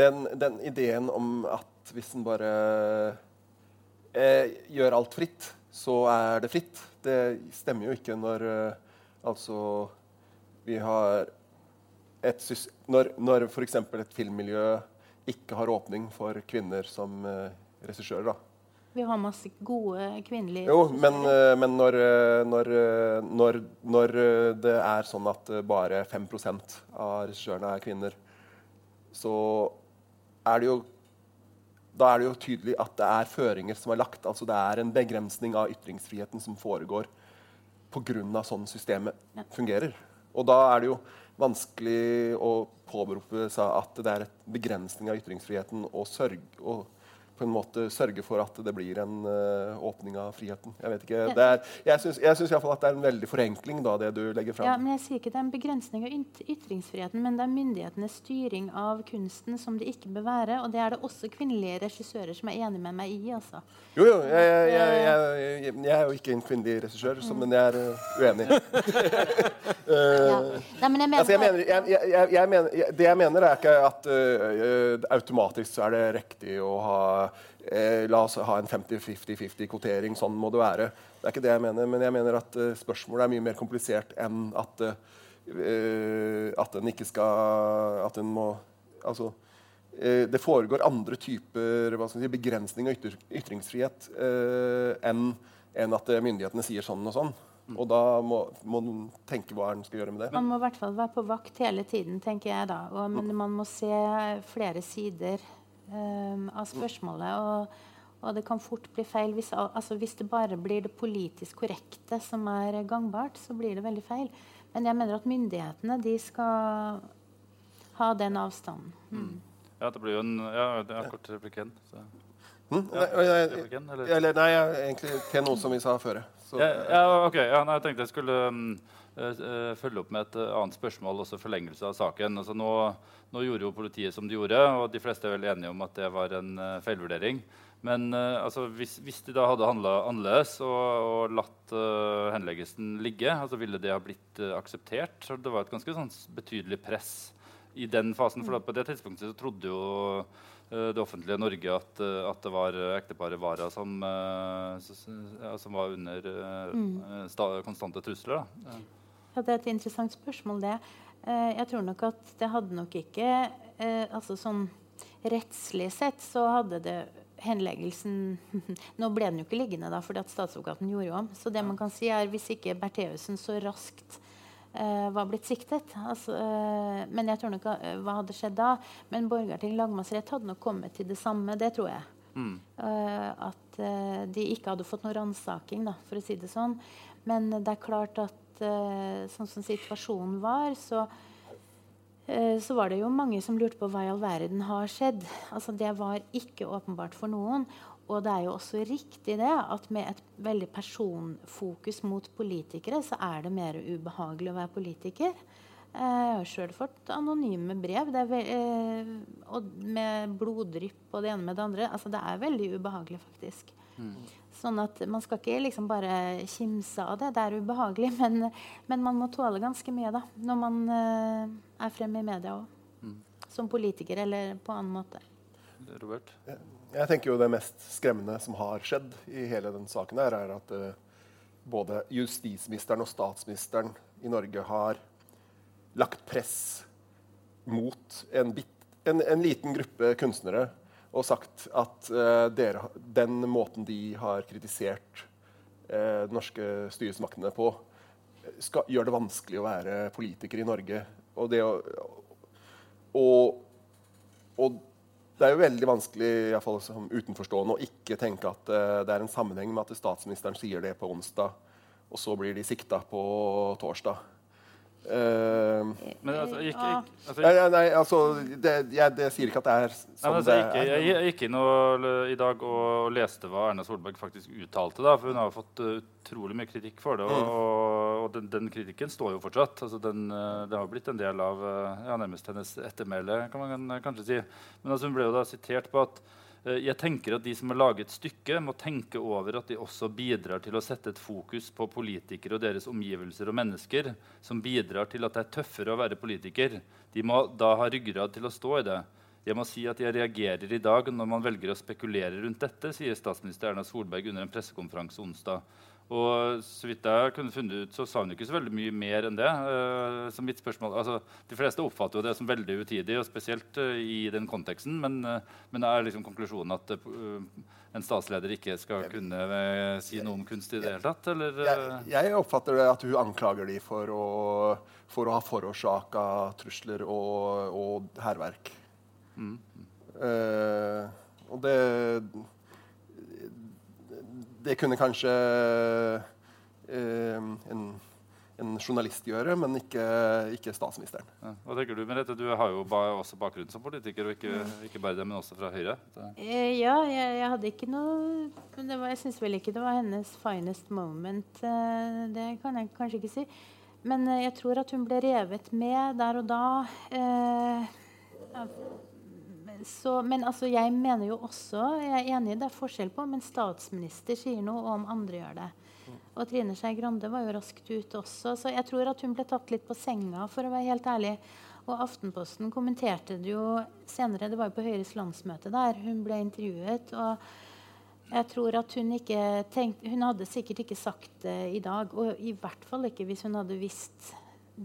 den, den ideen om at hvis en bare eh, gjør alt fritt, så er det fritt, det stemmer jo ikke når eh, altså vi har et sys Når, når f.eks. et filmmiljø ikke har åpning for kvinner som eh, regissører, da. Vi har masse gode kvinnelige Jo, men, eh, men når, eh, når, når, når det er sånn at bare 5% av regissørene er kvinner, så er det jo Da er det jo tydelig at det er føringer som er lagt. Altså det er en begrensning av ytringsfriheten som foregår pga. sånn systemet fungerer. Og da er det jo vanskelig å påberope seg at det er en begrensning av ytringsfriheten og sørge, og på en måte sørge for at det blir en uh, åpning av friheten. Jeg vet ikke. Det er, jeg syns, jeg syns i hvert fall at det er en veldig forenkling, da, det du legger fram. Ja, men jeg sier ikke det er en begrensning av ytringsfriheten, men det er myndighetenes styring av kunsten som det ikke bør være. Og det er det også kvinnelige regissører som er enig med meg i. altså. Jo, jo, jeg, jeg, jeg, jeg, jeg er jo ikke en kvinnelig regissør, så, men jeg er uh, uenig. Ja. Nei, men jeg mener, Altså, mener, jeg, jeg, jeg, jeg mener, det jeg mener, er ikke at øh, automatisk så er det riktig å ha eh, La oss ha en 50-50-50-kvotering. Sånn må det være. Det er ikke det jeg mener. Men jeg mener at eh, spørsmålet er mye mer komplisert enn at eh, at en ikke skal At en må Altså eh, det foregår andre typer hva skal si, begrensning av ytr ytringsfrihet eh, enn enn at eh, myndighetene sier sånn og sånn. Og da må, må en tenke hva en skal gjøre med det. Man må i hvert fall være på vakt hele tiden, tenker jeg da. Og, men man må se flere sider um, av spørsmålet. Og, og det kan fort bli feil. Hvis, altså, hvis det bare blir det politisk korrekte som er gangbart, så blir det veldig feil. Men jeg mener at myndighetene de skal ha den avstanden. Mm. Ja, det blir jo en ja, det er kort replikk igjen. så- Hm? Ja, Nei, nei, replikk eller? eller, nei, egentlig til noe som vi sa før. Så, Ja, ja, ok. Ja, nei, jeg tenkte jeg skulle um, følge opp med et eh, annet spørsmål, også forlengelse av saken. Altså, nå, nå gjorde jo politiet som de gjorde, og de fleste er vel enige om at det var en eh, feilvurdering. Men eh, altså, hvis, hvis de da hadde handla annerledes og, og latt uh, henleggelsen ligge, altså, ville det ha blitt uh, akseptert? Så det var et ganske sånn, betydelig press i den fasen. For på det tidspunktet så trodde jo eh, det offentlige Norge at, eh, at det var eh, ekteparet Wara som, eh, som var under eh, eh, sta, konstante trusler. Da. Ja, det er et interessant spørsmål, det. Eh, jeg tror nok at det hadde nok ikke eh, Altså sånn rettslig sett så hadde det henleggelsen Nå ble den jo ikke liggende, da, fordi at statsadvokaten gjorde jo om. Så det man kan si er hvis ikke Bertheussen så raskt Uh, var blitt siktet altså, uh, Men jeg tror nok uh, hva hadde skjedd da? Men Borgarting lagmannsrett hadde nok kommet til det samme. Det tror jeg. Mm. At de ikke hadde fått noe ransaking, for å si det sånn. Men det er klart at eh, sånn som situasjonen var, så eh, så var det jo mange som lurte på hva i all verden har skjedd. Altså, det var ikke åpenbart for noen. Og det er jo også riktig det at med et veldig personfokus mot politikere, så er det mer ubehagelig å være politiker. Eh, Jeg har sjøl fått anonyme brev med bloddrypp og det ene med det andre. Altså, det er veldig ubehagelig, faktisk. Sånn at Man skal ikke liksom bare kimse av det. Det er ubehagelig, men, men man må tåle ganske mye da, når man uh, er fremme i media òg. Som politiker eller på annen måte. Robert? Jeg tenker jo det mest skremmende som har skjedd i hele den saken, her, er at uh, både justisministeren og statsministeren i Norge har lagt press mot en, bit, en, en liten gruppe kunstnere og sagt at uh, dere, den måten de har kritisert uh, norske styresmaktene på, skal, gjør det vanskelig å være politiker i Norge. Og det og, og det er jo veldig vanskelig fall som utenforstående å ikke tenke at uh, det er en sammenheng med at statsministeren sier det på onsdag, og så blir de sikta på torsdag. Eh, Men altså, jeg gikk, altså, nei, nei, nei, altså, det, jeg det sier ikke at det er sånn altså, det jeg, gikk, jeg, jeg gikk inn og, i dag og leste hva Erna Solberg faktisk uttalte. Da, for hun har fått uh, utrolig mye kritikk for det. Og, og, og den, den, kritikken står jo fortsatt. Altså den, uh, det har blitt en del av ja, nærmest hennes ettermæle, kan man kanskje si. Men altså, hun ble jo da sitert på at uh, jeg tenker at de som har laget stykket, må tenke over at de også bidrar til å sette et fokus på politikere og deres omgivelser og mennesker, som bidrar til at det er tøffere å være politiker. De må da ha ryggrad til å stå i det. Jeg må si at jeg reagerer i dag når man velger å spekulere rundt dette, sier statsminister Erna Solberg under en pressekonferanse onsdag. Og så vidt jeg kunne funnet ut, så sa hun ikke så veldig mye mer enn det. Uh, så mitt spørsmål, altså, De fleste oppfatter jo det som veldig utidig, og spesielt uh, i den konteksten. Men, uh, men er liksom konklusjonen at en statsleder ikke skal kunne si noe om kunst i det hele tatt? Eller, jeg, jeg, oppfatter det at hun anklager de for å, for å ha forårsaka trusler og, og hærverk. Mm. og det det kunne kanskje eh, en, en, journalist gjøre, men ikke, ikke statsministeren. Ja. Hva tenker Du Merete? Du har jo ba også bakgrunn som politiker, og ikke, ikke, bare det, men også fra Høyre. Eh, ja, jeg, jeg, hadde ikke noe var, Jeg syns vel ikke det var hennes finest moment. Eh, det kan jeg kanskje ikke si. Men eh, jeg tror at hun ble revet med der og da. Eh, så, men altså, jeg mener jo også Jeg er enig det er forskjell på om en statsminister sier noe, og om andre gjør det. Og Trine Skei Grande var jo raskt ute også. Så jeg tror at hun ble tatt litt på senga, for å være helt ærlig. Og Aftenposten kommenterte det jo senere. Det var jo på Høyres landsmøte der hun ble intervjuet. og jeg tror at Hun ikke tenkte, hun hadde sikkert ikke sagt det i dag. Og i hvert fall ikke hvis hun hadde visst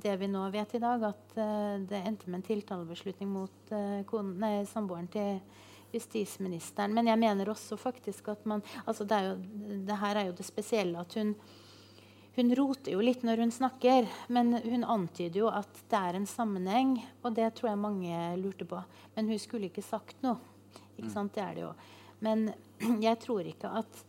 det vi nå vet i dag, at uh, det endte med en tiltalebeslutning mot uh, nei, samboeren til justisministeren. Men jeg mener også faktisk at man altså det, jo, det her er jo det spesielle at hun hun roter jo litt når hun snakker, men hun antyder jo at det er en sammenheng. Og det tror jeg mange lurte på. Men hun skulle ikke sagt noe. Ikke sant? Det er det jo. Men jeg tror ikke at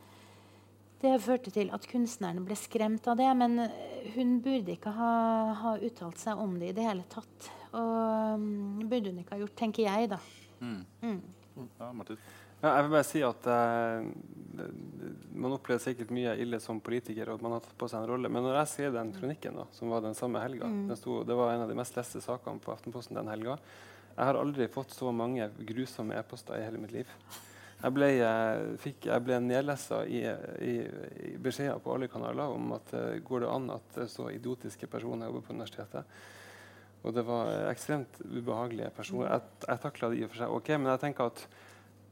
det førte til at kunstnerne ble skremt av det. Men hun burde ikke ha, ha uttalt seg om det i det hele tatt. Og um, burde hun ikke ha gjort, tenker jeg, da. Mm. Mm. Ja, Martin? Ja, jeg vil bare si at eh, Man opplever sikkert mye ille som politiker, og man har tatt på seg en rolle. Men når jeg ser den kronikken, da, som var den samme helga mm. Det var en av de mest leste sakene på Aftenposten den helga. Jeg har aldri fått så mange grusomme e-poster i hele mitt liv. Jeg ble, eh, fikk, jeg ble nedlessa i, i, i, beskjeder på alle kanaler om at uh, går det an at så idiotiske personer jobber på universitetet. Og det var ekstremt ubehagelige personer. Jeg, jeg takla det i og for seg ok, men jeg tenker at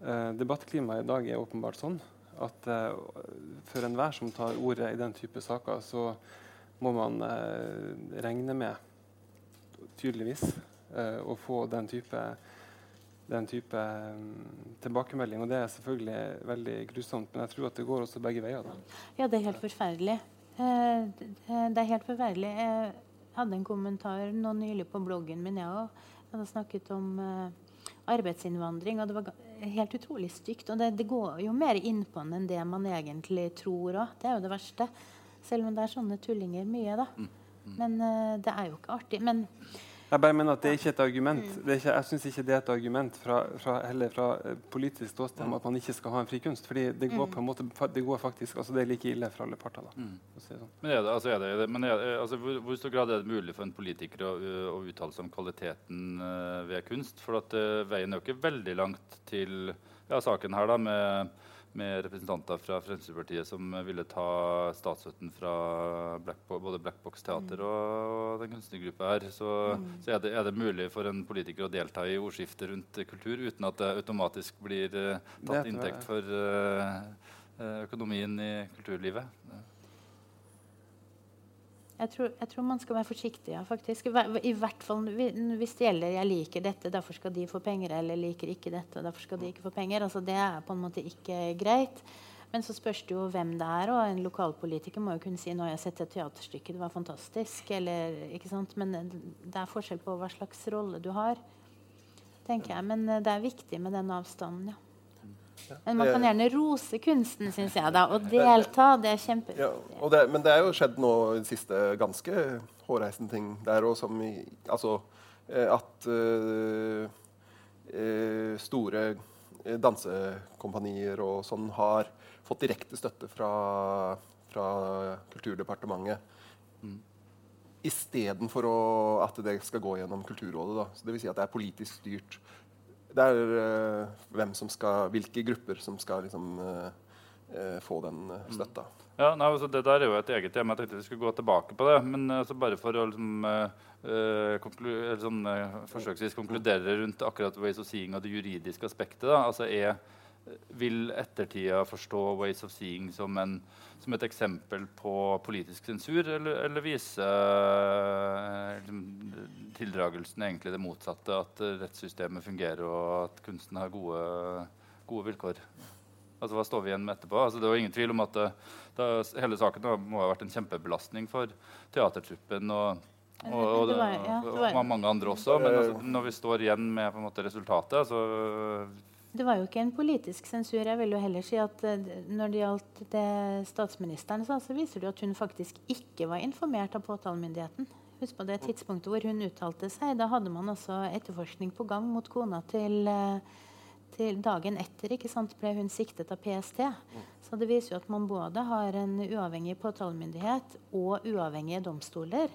uh, debattklimaet i dag er åpenbart sånn at uh, for enhver som tar ordet i den type saker, så må man regne med, tydeligvis, å få den type den type um, tilbakemelding. Og det er selvfølgelig veldig grusomt, men jeg tror at det går også begge veier. Da. Ja, det er helt forferdelig. Eh, det er helt forferdelig. Jeg hadde en kommentar nå nylig på bloggen min, jeg òg. Jeg hadde snakket om uh, arbeidsinnvandring, og det var helt utrolig stygt. Og det, det går jo mer innpå den enn det man egentlig tror òg. Det er jo det verste. Selv om det er sånne tullinger mye, da. Mm, mm. Men uh, det er jo ikke artig. Men jeg bare mener at det er ikke et argument. Mm. Ikke, jeg syns ikke det er et argument fra, fra, heller fra eh, politisk ståsted om at man ikke skal ha en frikunst. fordi det går mm. på en måte, det går faktisk, altså det er like ille for alle parter. da. Mm. Sånn. Men, det, altså det, men det, altså hvor, hvor, stor grad er det mulig for en politiker å, å uttale seg om kvaliteten ved kunst? For at uh, veien er jo ikke veldig langt til ja, saken her da, med med representanter fra Fremskrittspartiet som ville ta statsstøtten fra Black, både Black Box Teater mm. og den kunstnergruppa her. Så, mm. så er, det, er, det, mulig for en politiker å delta i ordskiftet rundt kultur uten at det automatisk blir uh, tatt inntekt for uh, økonomien i kulturlivet? Jeg tror, jeg tror, man skal være forsiktig. Ja, faktisk. I hvert fall hvis det gjelder 'jeg liker dette, derfor skal de få penger', eller 'liker ikke dette, derfor skal de ikke få penger'. Altså, det er på en måte ikke greit. Men så spørs det jo hvem det er. Og en lokalpolitiker må jo kunne si 'nå har jeg sett et teaterstykke, det var fantastisk'. Eller, ikke sant? Men det er forskjell på hva slags rolle du har. tenker jeg. Men det er viktig med den avstanden. ja. Men man kan gjerne rose kunsten, syns jeg, da, og delta. Det er kjempeviktig. Ja, men det er jo skjedd nå i det siste ganske hårreisende ting der òg, som i Altså eh, at uh, store dansekompanier og sånn har fått direkte støtte fra, fra Kulturdepartementet Mm. Istedenfor at det skal gå gjennom Kulturrådet. Da. Så det vil si at det er politisk styrt. Det er uh, hvem som skal, hvilke grupper som skal liksom, uh, uh, få den støtta. Ja, nei, altså, Det der er jo et eget tema. Jeg tenkte vi skulle gå tilbake på det. Men altså, bare for å liksom, konklu sånn, forsøksvis konkludere rundt akkurat Ways of Seeing og det juridiske aspektet. Da. Altså, er vil ettertida forstå Ways of Seeing som, en, som et eksempel på politisk sensur, eller, eller viser eh, tildragelsen egentlig det motsatte? At rettssystemet fungerer, og at kunsten har gode, gode vilkår? Altså, Hva står vi igjen med etterpå? Altså, det var ingen tvil om at det, det, hele saken må ha vært en kjempebelastning for teatertruppen. og og, og, og, og, mange andre også. Men altså, når vi står igjen med måte, resultatet, så det var jo ikke en politisk sensur. Jeg vil jo heller si at eh, Når det gjaldt det statsministeren sa, så viser det at hun faktisk ikke var informert av påtalemyndigheten. Husk på det tidspunktet hvor hun uttalte seg. Da hadde man også etterforskning på gang mot kona til, eh, til dagen etter ikke sant, ble hun siktet av PST. Så det viser jo at man både har en uavhengig påtalemyndighet og uavhengige domstoler.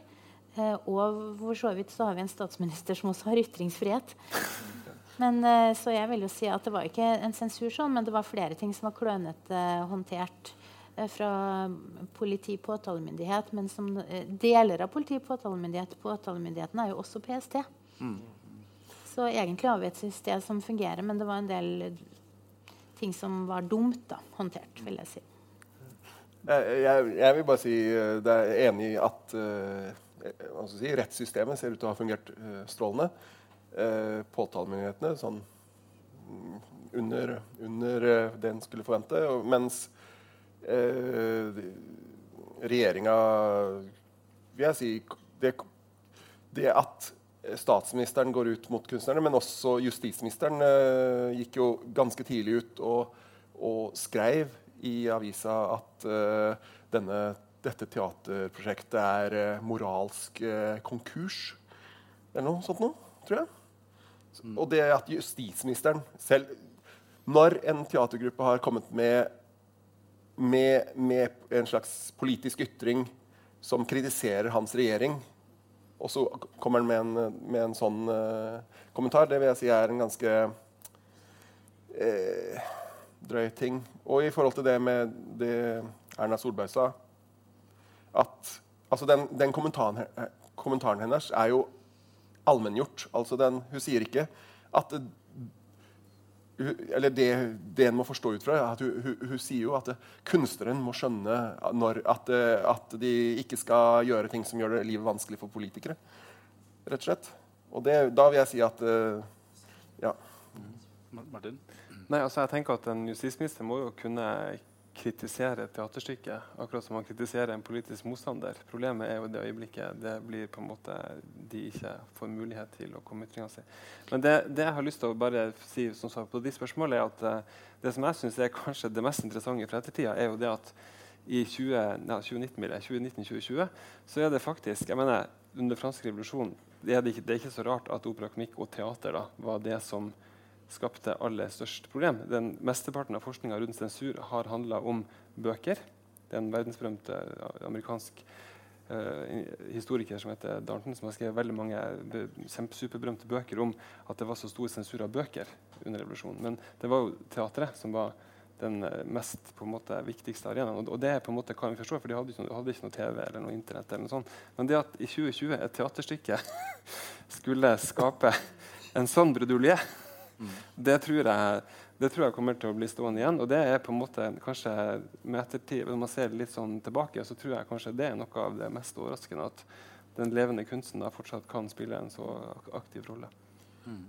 Eh, og for så vidt så har vi en statsminister som også har ytringsfrihet. Men, eh, så jeg vil jo si at det var ikke en sensur sånn, men det var flere ting som var klønete uh, håndtert uh, fra politi, påtalemyndighet. Men som deler av politi, påtalemyndighet, påtalemyndigheten er jo også PST. Mm. Så egentlig har vi et system som fungerer, men det var en del ting som var dumt da, håndtert, vil jeg si. Jeg, jeg vil bare si det er enig i at si, rettssystemet ser ut til å ha fungert strålende eh, påtalemyndighetene sånn mm, under, under eh, det en skulle forvente. Mens eh, regjeringa Vil jeg si det, det, at statsministeren går ut mot kunstnerne, men også justisministeren eh, gikk jo ganske tidlig ut og, og skrev i avisa at eh, denne, dette teaterprosjektet er eh, moralsk konkurs. Eller noe sånt noe, tror jeg. Og det at justisministeren selv Når en teatergruppe har kommet med, med, med en slags politisk ytring som kritiserer hans regjering, og så kommer han med en, med en sånn uh, kommentar, det vil jeg si er en ganske uh, drøy ting. Og i forhold til det med det Erna Solberg sa at altså den, den kommentaren, kommentaren hennes er jo allmenngjort. Altså den, hun sier ikke at eller det, det en må forstå ut fra, at hun, hun, hun sier jo at kunstneren må skjønne når, at, at, de ikke skal gjøre ting som gjør det livet vanskelig for politikere. Rett og slett. Og det, da vil jeg si at Ja. Martin? Nei, altså jeg tenker at En justisminister må jo kunne kritisere teaterstykket, akkurat som man kritiserer en politisk motstander. Problemet er jo det øyeblikket det blir på en måte de ikke får mulighet til å komme ytringa si. Men det, det, jeg har lyst til å bare si som svar på de spørsmålene, er at uh, det som jeg syns er kanskje det mest interessante fra ettertida, er jo det at i 2019-2020 så er det faktisk jeg mener, Under fransk revolusjon det er ikke, det er ikke så rart at opera, komikk og teater da, var det som skapte aller størst problem. Den Mesteparten av forskninga rundt sensur har handla om bøker. Det er en verdensberømt uh, amerikansk uh, historiker som heter Darnton, som har skrevet veldig mange superberømte bøker om at det var så stor sensur av bøker under revolusjonen. Men det var jo teatret som var den eh, mest på en måte, viktigste arenaen. Og, det er på en måte hva vi forstår, for de hadde ikke, noe, hadde ikke noe TV eller noe Internett. eller noe sånt. Men det at i 2020 et teaterstykke skulle skape en sånn brudulje det, tror jeg, det, tror jeg, kommer til å bli stående igjen. Og det er på en måte kanskje med ettertid, Når man ser litt sånn tilbake, så tror jeg kanskje det er noe av det mest overraskende. At den levende kunsten da fortsatt kan spille en så aktiv rolle. Mm.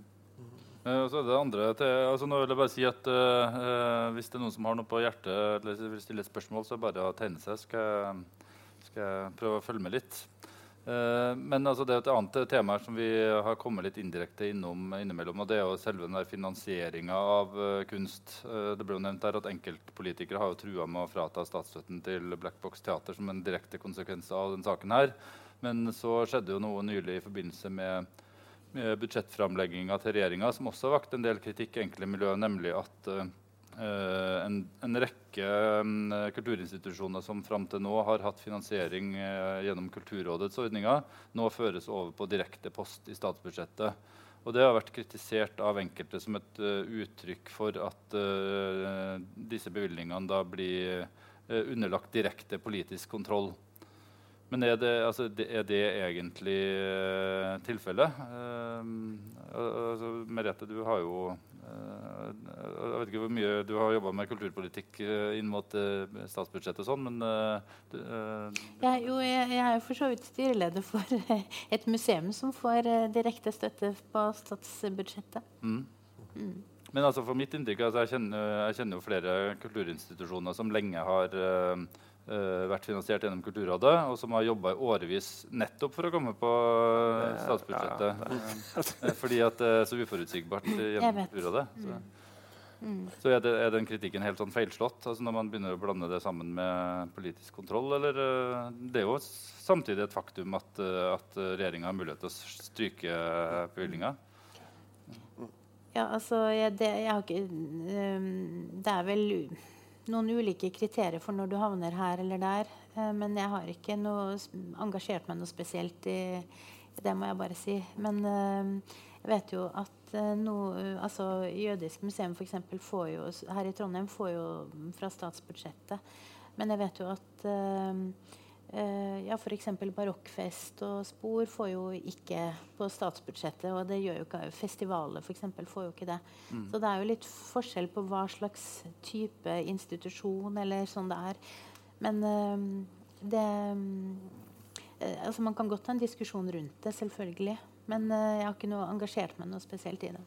Uh, så det andre altså nå vil jeg bare si at uh, Hvis det er noen som har noe på hjertet eller vil stille et spørsmål, så bare å tegne seg. Skal, skal jeg prøve å følge med litt. Uh, men altså, det er et annet tema som vi har kommet litt indirekte innom innimellom. og Det er jo selve den finansieringa av uh, kunst. Uh, det ble jo nevnt her at Enkeltpolitikere har jo trua med å frata statsstøtten til Black Box Teater som en direkte konsekvens av den saken her. Men så skjedde jo noe nylig i forbindelse med, med budsjettframlegginga til regjeringa som også har vakt en del kritikk i enkelte miljøer, nemlig at Eh, en, en, rekke um, kulturinstitusjoner som fram til nå har hatt finansiering uh, gjennom Kulturrådets ordninger, nå føres over på direkte post i statsbudsjettet. Og Det har vært kritisert av enkelte som et uh, uttrykk for at disse bevilgningene da blir underlagt direkte politisk kontroll. Men er det, altså, er det egentlig tilfellet? Altså, Merete, du har jo jeg vet ikke hvor mye du har jobba med kulturpolitikk eh, inn mot uh, statsbudsjettet og sånn, men du, du, ja, jo, jeg, jeg, er jo for så vidt styreleder for et museum som får direkte støtte på statsbudsjettet. Mm. Mm. Men altså for mitt inntrykk, altså jeg, kjenner, jeg, kjenner, jo flere kulturinstitusjoner som lenge har Uh, vært finansiert gjennom Kulturrådet, og som har jobba i årevis nettopp for å komme på uh, statsbudsjettet. Ja, uh, fordi at det er så uforutsigbart gjennom Kulturrådet. Så. Mm. Mm. Så er, det, er, den kritikken helt sånn feilslått altså når man begynner å blande det sammen med politisk kontroll? Eller det er jo samtidig et faktum at, at regjeringa har mulighet til å stryke bevilgninga? Ja, altså jeg, det, jeg har ikke um, Det er vel noen ulike kriterier for når du havner her eller der. Uh, men jeg har ikke noe, engasjert meg noe spesielt i det, må jeg bare si. Men jeg vet jo at noe, altså Jødisk museum for eksempel, jo, her i Trondheim får jo fra statsbudsjettet. Men jeg vet jo at ja, f.eks. Barokkfest og Spor får jo ikke på statsbudsjettet. Og det gjør jo ikke festivaler f.eks. får jo ikke det. Mm. Så det er jo litt forskjell på hva slags type institusjon eller sånn det er. Men uh, det Altså Man kan godt ha en diskusjon rundt det, selvfølgelig. Men jeg har ikke noe engasjert meg noe spesielt i det.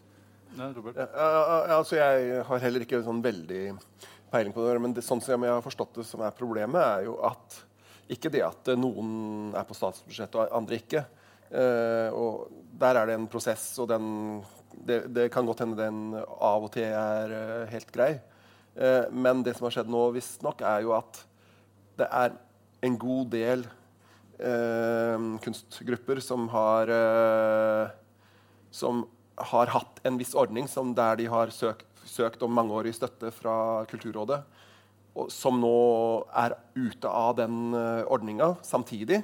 Nei, Robert? Ja, altså jeg har heller ikke sånn veldig peiling på det. Men det, sånn som jeg har forstått det som er problemet, er jo at ikke det at noen er på statsbudsjettet og andre ikke. Uh, og Der er det en prosess, og den, det, det, kan godt hende den av og til er uh, helt grei. Men det som har skjedd nå, visstnok, er jo at det er en god del eh, kunstgrupper som har, eh, som har hatt en viss ordning der de har søkt, søkt om mangeårig støtte fra Kulturrådet, som nå er ute av den uh, ordninga samtidig.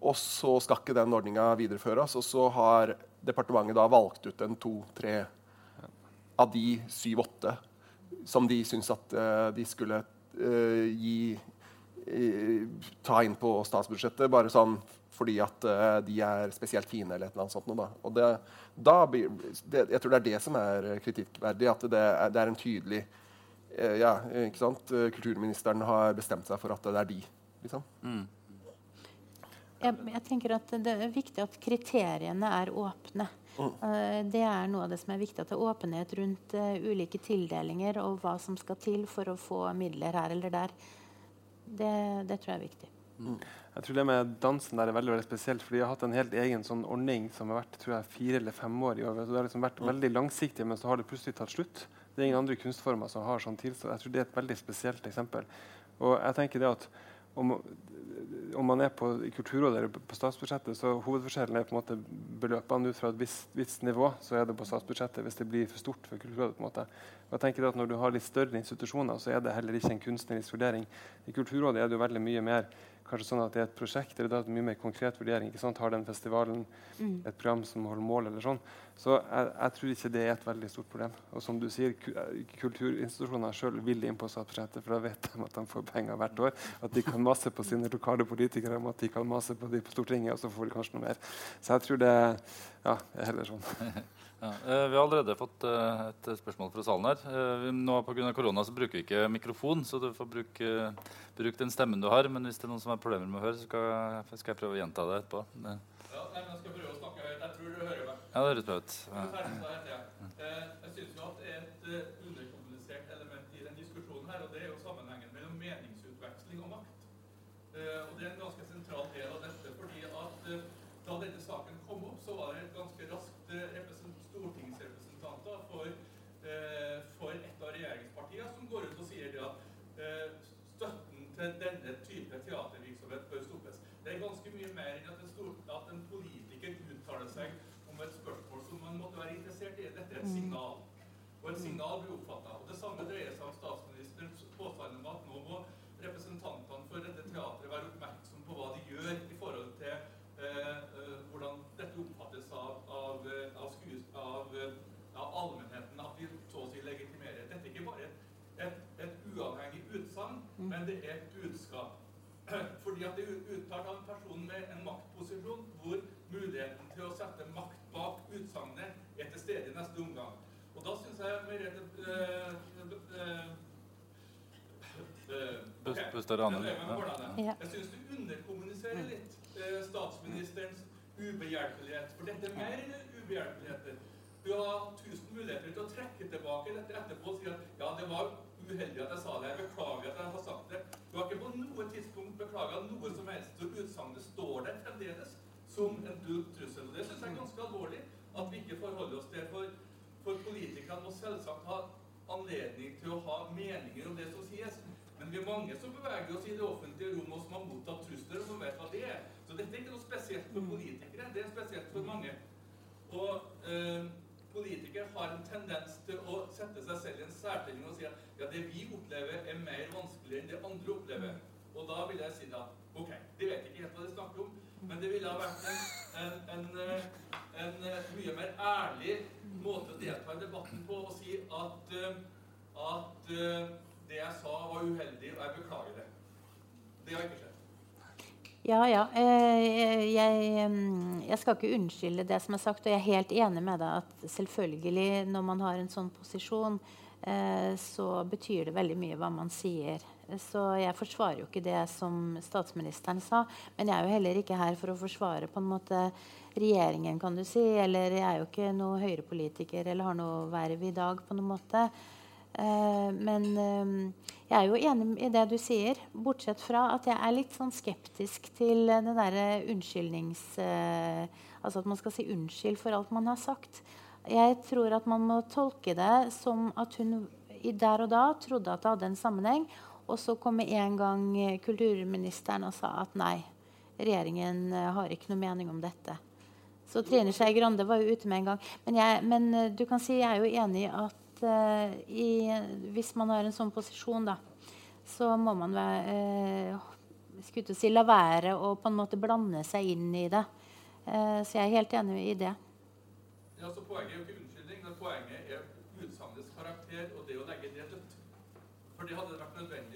Og så skal ikke den ordninga videreføres. Og så har departementet da valgt ut en to-tre av de syv-åtte som de syns at uh, de skulle uh, gi ta inn på statsbudsjettet bare sånn fordi at de er spesielt fine. eller et eller annet sånt. Da. Og det, da blir, det, jeg tror det er det som er kritikkverdig. At det er, det er en tydelig ja, ikke sant? Kulturministeren har bestemt seg for at det er de. Liksom. Mm. Jeg, jeg, tenker at Det er viktig at kriteriene er åpne. Mm. Uh, det er noe av det som er viktig. At det er åpenhet rundt ulike tildelinger og hva som skal til for å få midler her eller der. Det, det tror jeg er viktig. Mm. Jeg tror det med dansen der er veldig, veldig spesielt. fordi jeg har hatt en helt egen sånn ordning som har vært tror jeg, fire eller fem år i år. Så det har liksom vært mm. veldig langsiktig, men så har det plutselig tatt slutt. Det er ingen andre kunstformer som har sånn tilstand. Jeg tror det er et veldig spesielt eksempel. Og jeg tenker det at om, om man er på Kulturrådet eller på statsbudsjettet, så hovedforskjellen er på en måte beløpene ut fra et visst, visst, nivå. Så er det på statsbudsjettet hvis det blir for stort for Kulturrådet. på en måte. Og jeg tenker det at Når du har litt større institusjoner, så er det heller ikke en kunstnerisk vurdering. I Kulturrådet er det jo veldig mye mer kanskje sånn at det er et prosjekt eller det er et mye mer konkret vurdering. ikke sant? Har den festivalen mm. et program som holder mål, eller sånn. Så jeg, jeg, tror ikke det er et veldig stort problem. Og som du sier, kulturinstitusjoner sjøl vil inn på statsbudsjettet, for da vet de at de får penger hvert år. At de kan mase på sine lokale politikere om at de kan mase på de på Stortinget, og så får de kanskje noe mer. Så jeg tror det ja, er heller sånn. Ja, eh, vi har allerede fått eh, et spørsmål fra salen her. Eh, nå Pga. korona så bruker vi ikke mikrofon, så du får bruke, bruke, den stemmen du har. Men hvis det er noen som har problemer med å høre, så skal, skal jeg prøve å gjenta det etterpå. Ja, nei, men jeg skal prøve å snakke høyt. Jeg tror du hører meg. Ja, det høres bra ut. Ja. Jeg synes jo at et underkommunisert element i den diskusjonen her, og det er jo sammenhengen mellom meningsutveksling og makt. Og det er en ganske sentral del av dette, fordi at da denne saken kom opp, så var det et ganske raskt representant Eh, for et av regjeringspartiene som går ut og sier det at eh, støtten til denne type teatervirksomhet bør stoppes. Det er ganske mye mer enn at en, stor, at en politiker uttaler seg om et spørsmål som man måtte være interessert i. Dette er et mm. signal. og et signal blir oppfatta. Det samme dreier seg om statsministerens påstand om at nå må representantene for dette teatret være oppmerksom på hva de gjør i forhold til eh, eh, hvordan dette oppfattes av, av, eh, av, skues, av, eh, av allmennheten, at vi så å si legitimerer. Dette er ikke bare et, et, et uavhengig utsagn, men det er et budskap. Fordi at det er uttalt av en person med en maktposisjon hvor muligheten til å sette makt bak utsagnet er til stede i neste omgang. Og da syns jeg Merete eh, eh, eh, jeg syns du underkommuniserer litt eh, statsministerens ubehjelpelighet. For dette er mer enn ubehjelpeligheter. Du har tusen muligheter til å trekke tilbake dette etterpå og si at ja, det var uheldig at jeg sa det. Jeg beklager at jeg har sagt det. Du har ikke på noe tidspunkt beklaga noe som helst. Så utsagnet står der fremdeles som en trussel. Og det syns jeg er ganske alvorlig at vi ikke forholder oss til. For, for politikerne må selvsagt ha anledning til å ha meninger om det som sies. Men vi er mange som beveger oss i det offentlige rom og som har mottatt trusler, og som vet hva det er. Så dette er ikke noe spesielt for politikere, det er spesielt for mange. Og eh, politikere har en tendens til å sette seg selv i en særstilling og si at ja, det vi opplever, er mer vanskelig enn det andre opplever. Og da vil jeg si da OK, de vet ikke helt hva de snakker om, men det ville ha vært en, en, en, eh, en eh, mye mer ærlig måte å delta i debatten på og si at, eh, at det jeg sa, var uheldig, og jeg beklager det. Det har ikke skjedd. Ja, ja. Jeg, mm, jeg skal ikke unnskylde det som er sagt, og jeg er helt enig med deg at selvfølgelig, når man har en sånn posisjon, så betyr det veldig mye hva man sier. Så jeg forsvarer jo ikke det som statsministeren sa, men jeg er jo heller ikke her for å forsvare på en måte regjeringen, kan du si. Eller jeg er jo ikke noe høyrepolitiker eller har noe verv i dag på noen måte. Eh, men eh, jeg er jo enig i det du sier, bortsett fra at jeg er litt sånn skeptisk til det derre unnskyldnings... eh, altså at man skal si unnskyld for alt man har sagt. Jeg tror at man må tolke det som at hun der og da trodde at det hadde en sammenheng, og så kom en gang eh, kulturministeren og sa at nei, regjeringen eh, har ikke noe mening om dette. Så Trine Skei Grande var jo ute med en gang. Men, jeg, men eh, du kan si jeg er jo enig at uh, i, hvis man har en sånn posisjon, da, så må man eh, skulle si, la være å på en måte blande seg inn i det. Uh, så jeg er helt enig i det. Ja, så Poenget er jo ikke unnskyldning, men poenget er utsagnets karakter og det å legge det dødt. For det hadde vært nødvendig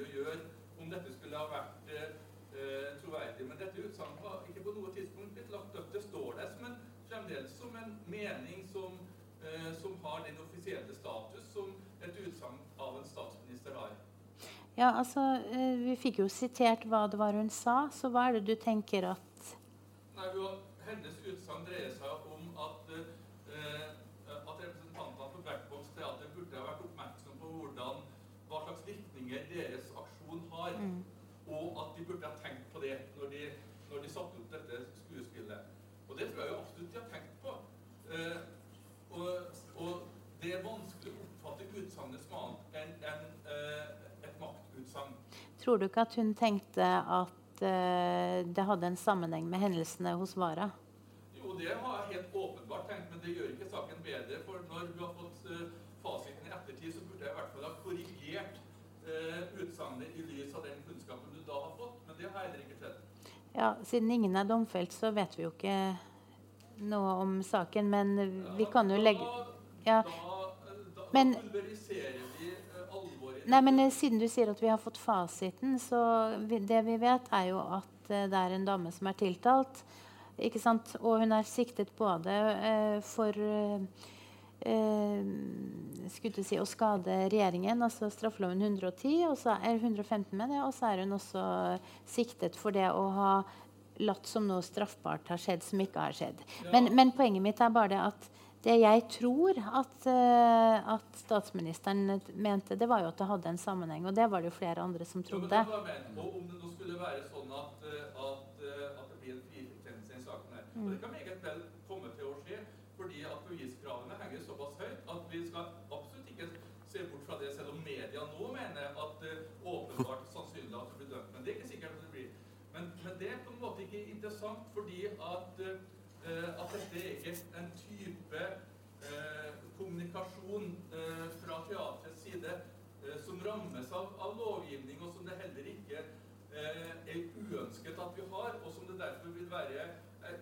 å gjøre om dette skulle ha vært eh, eh, troverdig. Men dette utsagnet var ikke på noe tidspunkt blitt lagt dødt. Det står der som en, fremdeles som en mening som, eh, som har den offisielle status som et utsagn av en statsminister har. Ja, altså, eh, Vi fikk jo sitert hva det var hun sa, så hva er det du tenker at Nei, vi Hennes utsagn dreier seg om at, eh, at representantene for Black Box Teater burde ha vært oppmerksom på hvordan, hva slags virkninger deres aksjon har. Og at de burde ha tenkt på det når de, når de satte opp dette skuespillet. Og det tror jeg jo absolutt de har tenkt på. Eh, og, og det er vanskelig å oppfatte utsagnet som annet enn en, eh, et maktutsagn. Tror du ikke at hun tenkte at eh, det hadde en sammenheng med hendelsene hos Vara? Jo, det har jeg helt åpenbart tenkt, men det gjør ikke saken bedre. For når du har fått eh, fasiten i ettertid, så burde jeg i hvert fall ha korrigert uh, utsagnet i lys av den kunnskapen du da har fått. Men det har heller ikke sett. Ja, Siden ingen er domfelt, så vet vi jo ikke noe om saken. Men vi kan jo legge Ja. Men- eh, Nei, men eh, Siden du sier at vi har fått fasiten, så vi, det vi vet, er jo at eh, det er en dame som er tiltalt. Ikke sant? Og hun er siktet både eh, for eh, skulle si, å skade regjeringen, altså straffeloven 110, og så er 115 med det, og så er hun også siktet for det å ha latt som noe straffbart har skjedd som ikke har skjedd. Men, men poenget mitt er bare det at det jeg tror at, eh, at statsministeren mente, det var jo at det hadde en sammenheng. Og det var det jo flere andre som Jo, men trodde. det var Og om det nå skulle være sånn at, eh, at, eh, at det blir en frifinnelse i saken her Og det kan meget vel komme til å skje, fordi at beviskravene henger såpass høyt at vi skal absolutt ikke se bort fra det, selv om media nå mener at åpenbart sannsynlig at det blir dømt. Men det er ikke sikkert at det blir. Men, men det er på en måte ikke interessant, fordi at, at dette er ikke en type eh, kommunikasjon eh, fra teatrets side eh, som rammes av, av, lovgivning, og som det heller ikke eh, er uønsket at vi har, og som det derfor vil være eh,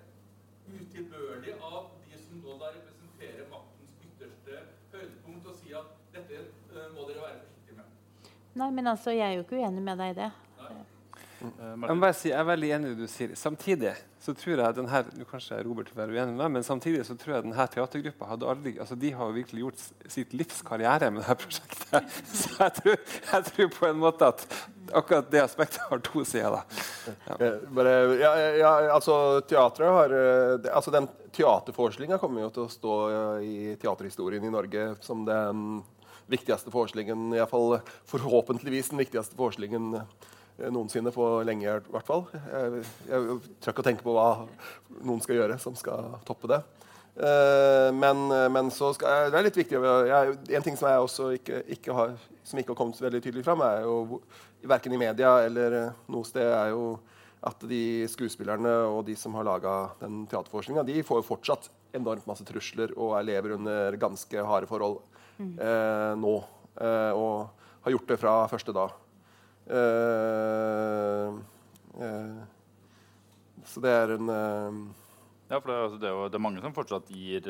utilbørlig av de som nå da representerer maktens ytterste høydepunkt, å si at dette eh, må dere være forsiktige med. Nei, men altså, jeg er jo ikke uenig med deg i det. Eh, Jeg må bare si, jeg er veldig enig i det du sier. Samtidig så tror jeg denne, nå kanskje Robert vil være uenig med meg, men samtidig så tror jeg denne teatergruppa hadde aldri, altså de har jo virkelig gjort sitt livs karriere med dette prosjektet. Så jeg tror, jeg tror på en måte at akkurat det aspektet har to sider. da. Ja. Bare, ja, ja, altså teatret har eh, altså Den teaterforestillinga kommer jo til å stå eh, i teaterhistorien i Norge som den viktigste forestillingen, iallfall forhåpentligvis den viktigste forestillingen eh, noensinne på lenge, i hvert fall. Jeg, jeg tør ikke å tenke på hva noen skal gjøre som skal toppe det. Eh, men, men så skal, det er litt viktig jeg, En ting som jeg også ikke, ikke har som ikke har kommet veldig tydelig fram, er jo verken i media eller eh, noe sted, er jo at de skuespillerne og de som har laga den teaterforestillinga, de får jo fortsatt enormt masse trusler og er lever under ganske harde forhold eh, nå. Eh, og har gjort det fra første dag. Eh, eh, så det er en eh, Ja, for det, er- altså, det, er jo, det er mange som fortsatt gir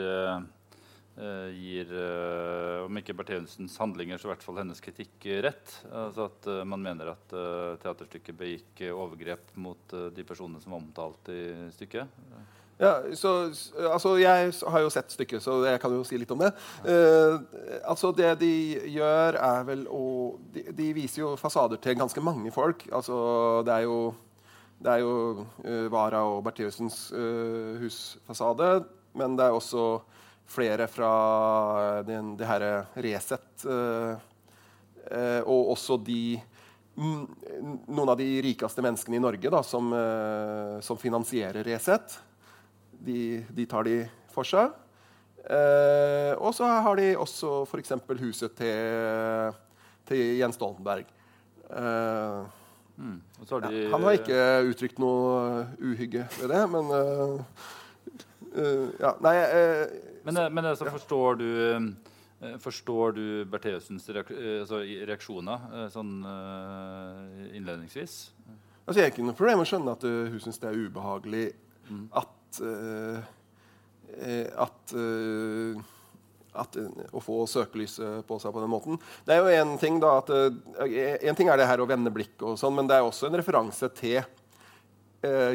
gir, om ikke Bertheussens handlinger, så i hvert fall hennes kritikk rett. Altså at man mener at teaterstykket begikk overgrep mot de personene som var omtalt i stykket. Ja, så, altså Jeg har jo sett stykket, så jeg kan jo si litt om det. Uh, altså Det de gjør, er vel å de, de viser jo fasader til ganske mange folk. Altså Det er jo, det er jo uh, Vara og Bertheussens uh, husfasade, men det er også flere fra den, det herre Resett. eh, eh, og også de mm, noen av de rikeste menneskene i Norge da, som, eh, som finansierer Resett. De, de tar de for seg. Eh, og så har de også f.eks. huset til, til Jens Stoltenberg. Eh, Mm. Har de, ja, han har ikke uttrykt noe uhygge ved det, men eh, eh, Ja, nei eh, Men, eh, men altså, forstår du Forstår du Bertheussens reak altså, reaksjoner sånn innledningsvis? Altså, jeg har ikke noe problem med å skjønne at hun syns det er ubehagelig at uh, eh, At, uh, at Å få søkelyset på seg på den måten. Det er jo én ting da at En ting er det her å vende blikket, og sånn, men det er også en referanse til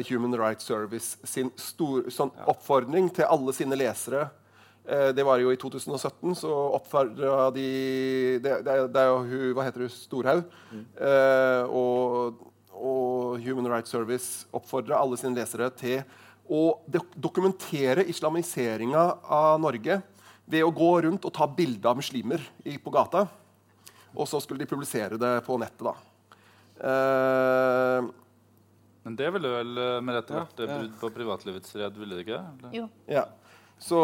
Human Rights Service sin stor, sånn oppfordring til alle sine lesere. Eh, det var jo i 2017, så oppfordra de det, det, er, jo hun Hva heter hun? Storhaug. Eh, og, og Human Rights Service oppfordra alle sine lesere til å dokumentere islamiseringa av Norge ved å gå rundt og ta bilde av muslimer i, på gata. Og så skulle de publisere det på nettet. da. Uh, Men det ville vel eh, med rette vært ja, ja. brudd på privatlivets fred, ville det ikke? Eller? Jo. ja. Så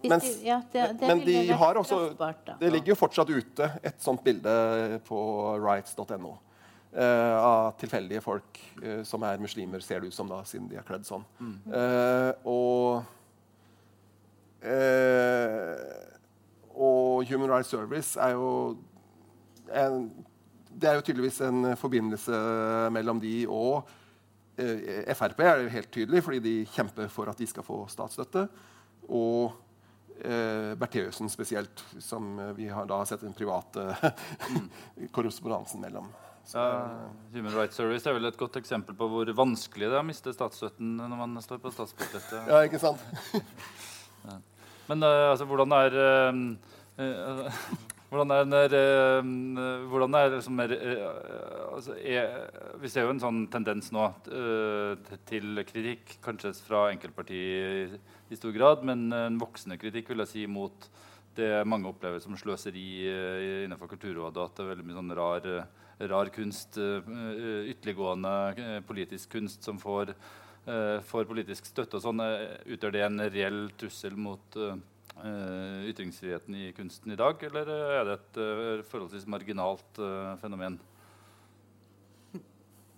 Mens, de, ja, det, det men de har også da. Det ligger jo fortsatt ute et sånt bilde på rights.no. eh, av tilfeldige folk eh, som er muslimer, ser det ut som, da, siden de er kledd sånn. Eh, og Og Human Rights Service er jo en, Det er jo tydeligvis en forbindelse mellom de og eh, Frp er det helt tydelig, fordi de kjemper for at de skal få statsstøtte. Og eh, Bertheussen spesielt, som vi har da sett den private korrespondansen mellom. Så, Ja, Human Rights Service er vel et godt eksempel på hvor vanskelig det er å miste statsstøtten når man står på statsbudsjettet. ja, ikke sant? Men uh, altså, hvordan er uh, hvordan er, hvordan er liksom, altså, er, Vi ser jo en sånn tendens nå til kritikk, kanskje fra enkeltpartier i, i stor grad, men en voksende kritikk vil jeg si mot det mange opplever som sløseri innenfor Kulturrådet. At det er veldig mye sånn rar, rar kunst, eh, ytterliggående eh, politisk kunst som får eh, får politisk støtte og sånn, eh, utgjør det en reell trussel mot eh, eh, ytringsfriheten i kunsten i dag, eller eh, er det et eh, forholdsvis marginalt eh, fenomen?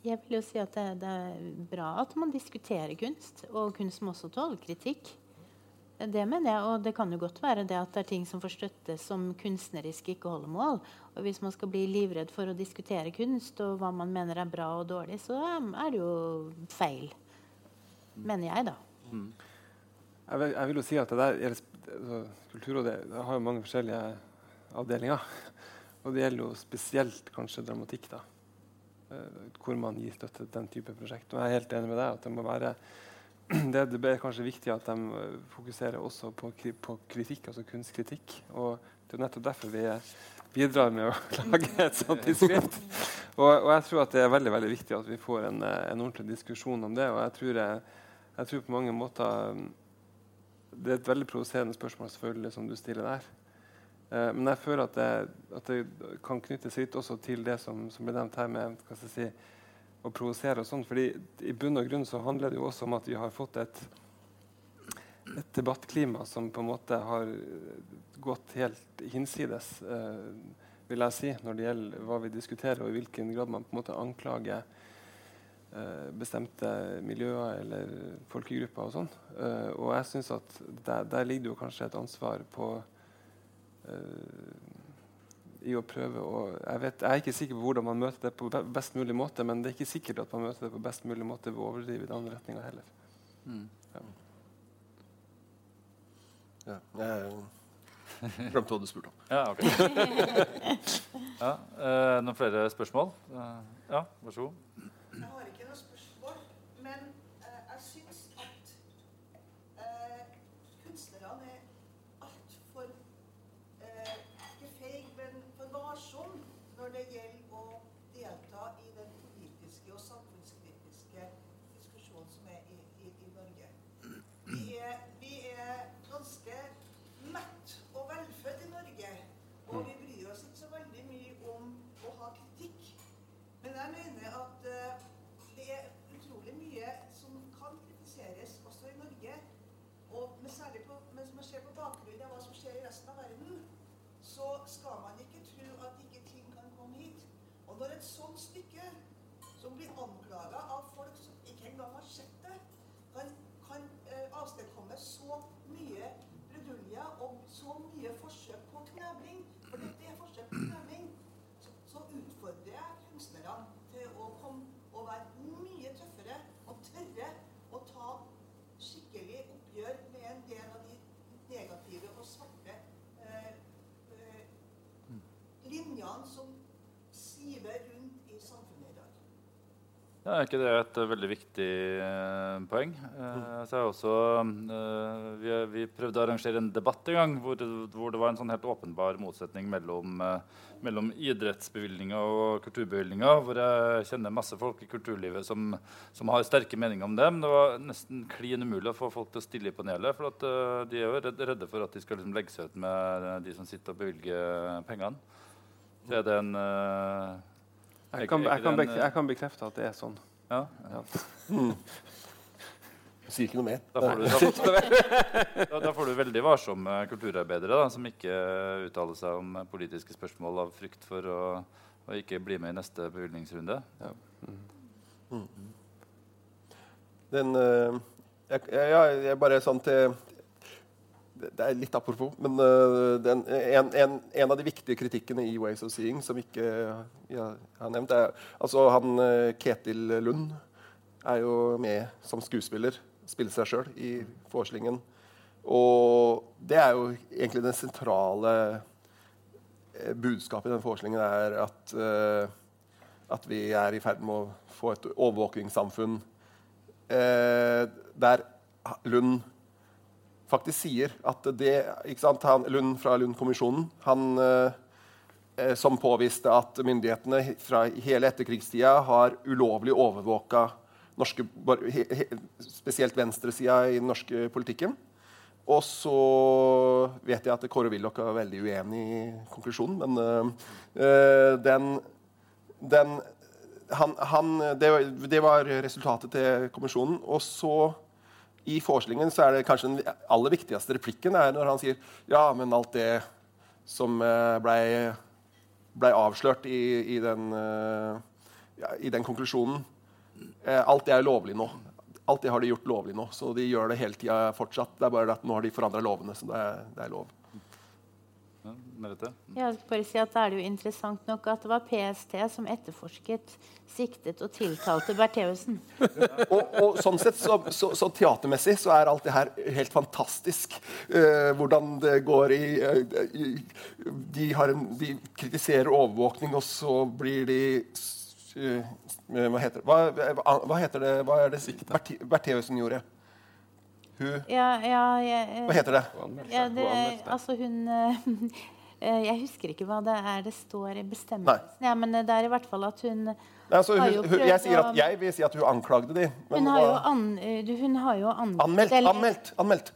Jeg vil jo si at det, det er bra at man diskuterer kunst, og kunst må også tåle kritikk. Det mener jeg, og det kan jo godt være det at det er ting som får støtte som kunstnerisk ikke holder mål. Og hvis man skal bli livredd for å diskutere kunst og hva man mener er bra og dårlig, så er det jo feil. Mener jeg, da. Jeg vil, jeg vil jo si at det der altså, Kulturrådet det har jo mange forskjellige avdelinger. Og det gjelder jo spesielt kanskje dramatikk, da. eh, hvor man gir støtte til den type prosjekt. Og jeg er helt enig med deg at det må være det, det er kanskje viktig at de eh, fokuserer også på, på kritikk, altså kunstkritikk. Og det er nettopp derfor vi bidrar med å lage et sånt tidsskrift. Og, og jeg tror at det er veldig veldig viktig at vi får en, eh, en ordentlig diskusjon om det. Og jeg tror, jeg, jeg tror på mange måter mm, Det er et veldig provoserende spørsmål selvfølgelig som du stiller der. Eh, men jeg føler at det, at det kan knyttes litt også til det som, som ble nevnt her med hva skal jeg si, å provosere og sånn. fordi i bunn og grunn så handler det jo også om at vi har fått et, et debattklima som på en måte har gått helt hinsides, eh, vil jeg si, når det gjelder hva vi diskuterer, og i hvilken grad man på en måte anklager eh, bestemte miljøer eller folkegrupper og sånn. Eh, og jeg synes at der, der ligger det jo kanskje et ansvar på eh, i å prøve å jeg, vet, jeg er ikke sikker på hvordan man møter det på best mulig måte, men det er ikke sikkert at man møter det på best mulig måte ved å overdrive i den andre retninga heller. Mm. Ja, jeg glemte hva du spurte om. Ja, ok. ja, eh, noen flere spørsmål? Eh, ja, vær så god. Jeg har ikke noe spørsmål, men eh, jeg syns at eh, kunstnerne er altfor eh, ikke feig, men for varsom når det gjelder å delta i den politiske og samfunnskritiske diskusjonen som er i, i, i Norge. Vi er, vi er ganske mett og velfødd i Norge, og vi bryr oss ikke så veldig mye om å ha kritikk. Men jeg mener at eh, det er utrolig mye som kan kritiseres også i Norge. Og med særlig på, mens man ser på bakgrunnen av hva som skjer i resten av verden, så skal man ikke tro at ikke ting kan komme hit. Og når et sånt stykke som blir anklaga av folk som ikke engang har sett det, kan, kan eh, avstedkomme så mye brudulje og så mye forsøk på knebling, for dette er forsøk på knebling, så, så utfordrer jeg kunstnerne til å komme og være mye tøffere og tørre å ta skikkelig oppgjør med en del av de negative og svarte eh, eh, linjene som siver rundt i samfunnet i dag. Ja, er ikke det et eh, veldig viktig eh, poeng? Eh, så er også, eh, vi, vi prøvde å arrangere en debatt en gang hvor, hvor det var en sånn helt åpenbar motsetning mellom, eh, mellom idrettsbevilgninger og kulturbevilgninger. Hvor jeg kjenner masse folk i kulturlivet som, som har sterke meninger om det. Men det var nesten klin umulig å få folk til å stille i panelet. For at, eh, de er jo redde, for at de skal liksom legge seg ut med de som sitter og bevilger pengene. Så er det en Jeg kan, jeg kan, bekrefte, jeg kan bekrefte at det er sånn. ja, ja. Mm. sier ikke noe mer. Da får, du, da, da, da får du veldig varsomme kulturarbeidere da, som ikke uttaler seg om politiske spørsmål av frykt for å, å ikke bli med i neste bevilgningsrunde. Den, eh, jeg, jeg, jeg bare sånn til Det er litt apropos, men eh, den, en, en, en av de viktige kritikkene i Ways of Seeing som ikke jeg har nevnt, er altså han eh, Ketil Lund er jo med som skuespiller. Spiller seg sjøl i forestillingen. Og det er jo egentlig det sentrale eh, budskapet i den forestillingen er at, uh, at vi er i ferd med å få et overvåkingssamfunn uh, der Lund faktisk sier at det sant, han, Lund fra Lund-kommisjonen han eh, eh, som påviste at myndighetene fra hele etterkrigstida har ulovlig overvåka norske, he, he, spesielt venstresida i den norske politikken. Og så vet jeg at Kåre Willoch er veldig uenig i konklusjonen, men eh, eh, den, den han, han, det, det var resultatet til kommisjonen. Og så i forestillingen så er det kanskje den aller viktigste replikken er når han sier ja, men alt det som eh, blei ble avslørt i, i, den, eh, ja, i den konklusjonen eh, Alt det er lovlig nå. alt det har de gjort lovlig nå. Så de gjør det hele tida fortsatt. Det er bare at nå har de forandra lovene, så det er, det er lov. Ja, Merete? Jeg skal bare si at Da er det jo interessant nok at det var PST som etterforsket, siktet og tiltalte Bertheussen. Og, og sånn sett, så, så, så teatermessig, så er alt det her helt fantastisk. Eh, hvordan det går i, eh, i de, har en, de kritiserer overvåkning, og så blir de eh, hva, heter, hva, hva heter det Hva er det Bertheussen gjorde? Hun Ja, ja, jeg, Hva heter det? ja, det, altså hun eh, eh, Jeg husker ikke hva det er det står i bestemmelsen. Ja, men det er i hvert fall at hun altså, Har hun, hun, jeg, at, jeg vil si at hun anklagde de. Hun har jo, an, eh, hun har jo anmeldt Anmeldt! Anmeldt! anmeldt.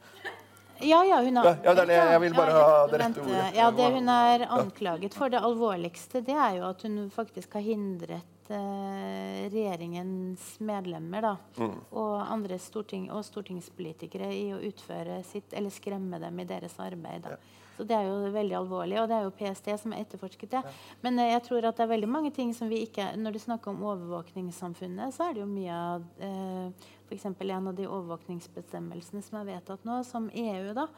Ja, ja, hun har Ja, det det. Jeg vil bare ha det rette ordet. Ja, det hun er anklaget for, det alvorligste, det er jo at hun faktisk har hindret eh, regjeringens medlemmer da, Mm. og andre storting, og stortingspolitikere i å utføre sitt, eller skremme dem i deres arbeid. Da. Så det er jo veldig alvorlig, og det er jo PST som har etterforsket det. Men eh, jeg tror at det er veldig mange ting som vi ikke Når du snakker om overvåkningssamfunnet, så er det jo mye av eh, F.eks. en av de overvåkningsbestemmelsene som er vedtatt nå, som EU da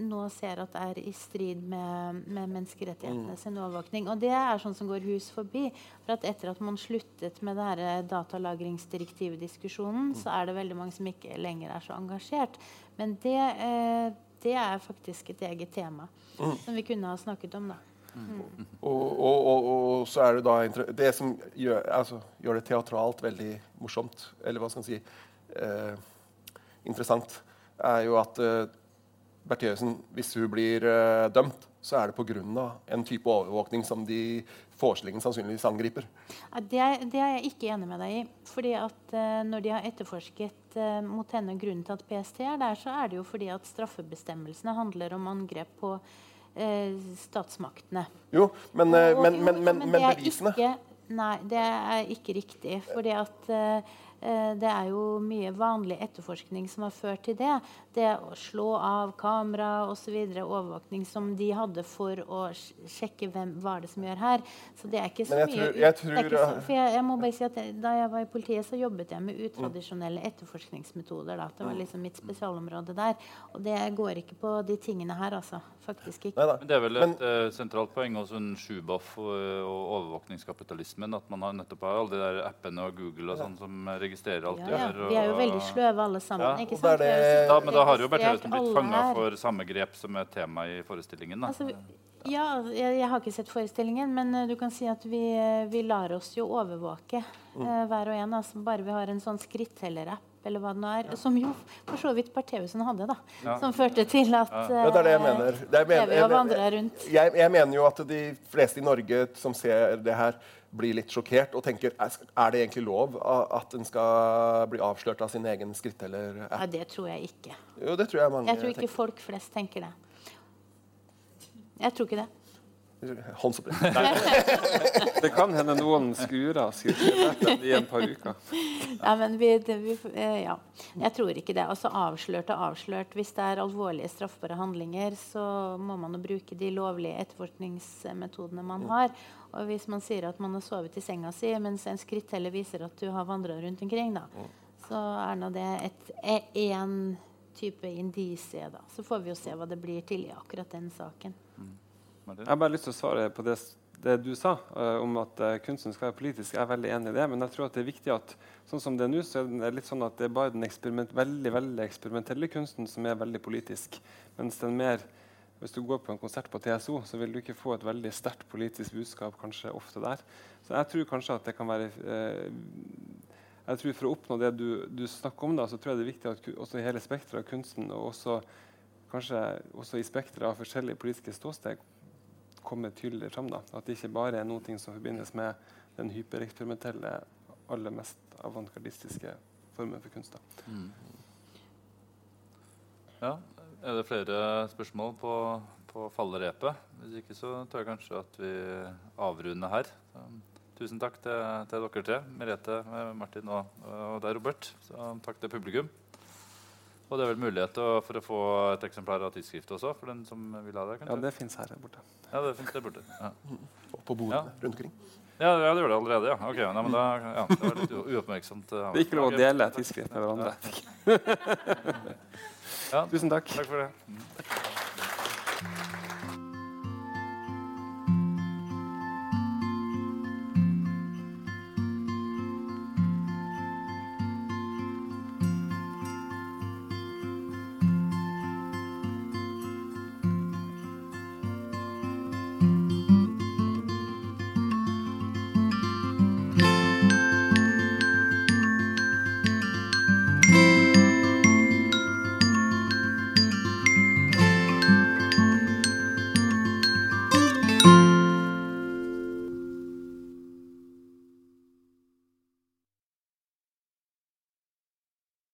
nå ser at er i strid med, med menneskerettighetene sin overvåkning. Og det er sånn som går hus forbi. For at etter at man sluttet med det her datalagringsdirektivdiskusjonen, så er det veldig mange som ikke lenger er så engasjert. Men det, eh, det er faktisk et eget tema som vi kunne ha snakket om, da. Og, og, og, og så er det da Det som gjør, altså, gjør det teatralt veldig morsomt, eller hva skal man si eh, interessant, er jo at eh, Bertheussen, hvis hun blir uh, dømt, så er det pga. en type overvåkning som de forestillingen sannsynligvis angriper. Ja, det, er, det er jeg ikke enig med deg i. Fordi at uh, Når de har etterforsket uh, mot henne grunnen til at PST er der, så er det jo fordi at straffebestemmelsene handler om angrep på statsmaktene. Jo, men, Og- men, men, men, bevisene Ikke, nei, det er ikke riktig. Fordi at det er jo mye vanlig etterforskning som har ført til det. Det å slå av kamera osv. Overvåkning som de hadde for å sjekke hvem var det som gjør her. Så det er ikke så jeg mye tror- jeg tror- så, jeg, jeg må bare si at jeg, Da jeg var i politiet, så jobbet jeg med utradisjonelle etterforskningsmetoder. Da. Det var liksom mitt spesialområde der. Og det går ikke på de tingene her, altså. Faktisk ikke. Neida. Men det er vel Men- et eh, sentralt poeng hos en Sjuboff og, og overvåkningskapitalismen at man har nettopp har alle de der appene og Google og sånn som registrerer alt Ja, ja. ja. gjør. Vi er jo og- veldig sløve alle sammen. Ja, ikke og det sant? Det- Da, men da har jo Bertheussen blitt fanga for samme grep som er tema i forestillingen. Da. Altså, ja, jeg, jeg har ikke sett forestillingen, men uh, du kan si at vi, eh, vi lar oss jo overvåke eh, hver og en. Altså, bare vi har en sånn skritteller-app eller hva det nå er, som jo for så vidt Bertheussen hadde, da. Ja. Som førte til at Ja, det er det jeg mener. Det er, men- TV og vandra rundt. jeg, jeg mener jo at de fleste i Norge som ser det her, blir litt sjokkert og tenker er det egentlig lov at en skal bli avslørt av sin egen skritteller-app? Ja, det tror jeg ikke. Jo, det tror jeg mange Jeg tror ikke tenker. folk flest tenker det. Jeg tror ikke det. Håndsopprett. Det kan hende noen skurer i en par uker. Ja, men vi, det, vi, eh, ja. Jeg tror ikke det. Altså Avslørt og avslørt. Hvis det er alvorlige straffbare handlinger, så må man jo bruke de lovlige etterforskningsmetodene man har. Og hvis man sier at man har sovet i senga si, mens en skritteller viser at du har vandra rundt omkring, da, så er nå det én type indisie. Da. Så får vi jo se hva det blir til i akkurat den saken. Martin? Jeg har bare lyst til å svare på det, det du sa uh, om at uh, kunsten skal være politisk. Jeg er veldig enig i det, men jeg tror at det er viktig at sånn som det er nå, så er det litt sånn at det er bare den eksperiment, veldig, veldig eksperimentelle kunsten som er veldig politisk. Mens den mer hvis du går på en konsert på TSO, så vil du ikke få et veldig sterkt politisk budskap kanskje ofte der. Så jeg tror kanskje at det kan være uh, jeg tror For å oppnå det du, du snakker om, da, så tror jeg det er viktig at også i hele spekteret av kunsten, og også, kanskje også i spekteret av forskjellige politiske ståsteg, kommer tydeligere fram. Da. At det ikke bare er noe som forbindes med den hypereksperimentelle, aller mest avantgardistiske formen for kunst. Da. Ja. Er det flere spørsmål på, på fallerepet? Hvis ikke så tror jeg kanskje at vi avrunder her. Så, tusen takk til, til dere tre. Merete, Martin og, og deg, Robert. Så, takk til publikum. Og det er vel mulighet for å få et eksemplar av tidsskriftet også, for den som vil ha det? Ja, det fins her borte. Ja, det finnes det borte. Ja. på bodene rundt omkring. Ja, ja, det gjør det allerede. ja. Ok, nei, men da, ja, Det var litt uoppmerksomt. Ja. Det er ikke lov å dele tidsskrift med hverandre. Ja. Tusen takk. Takk for det.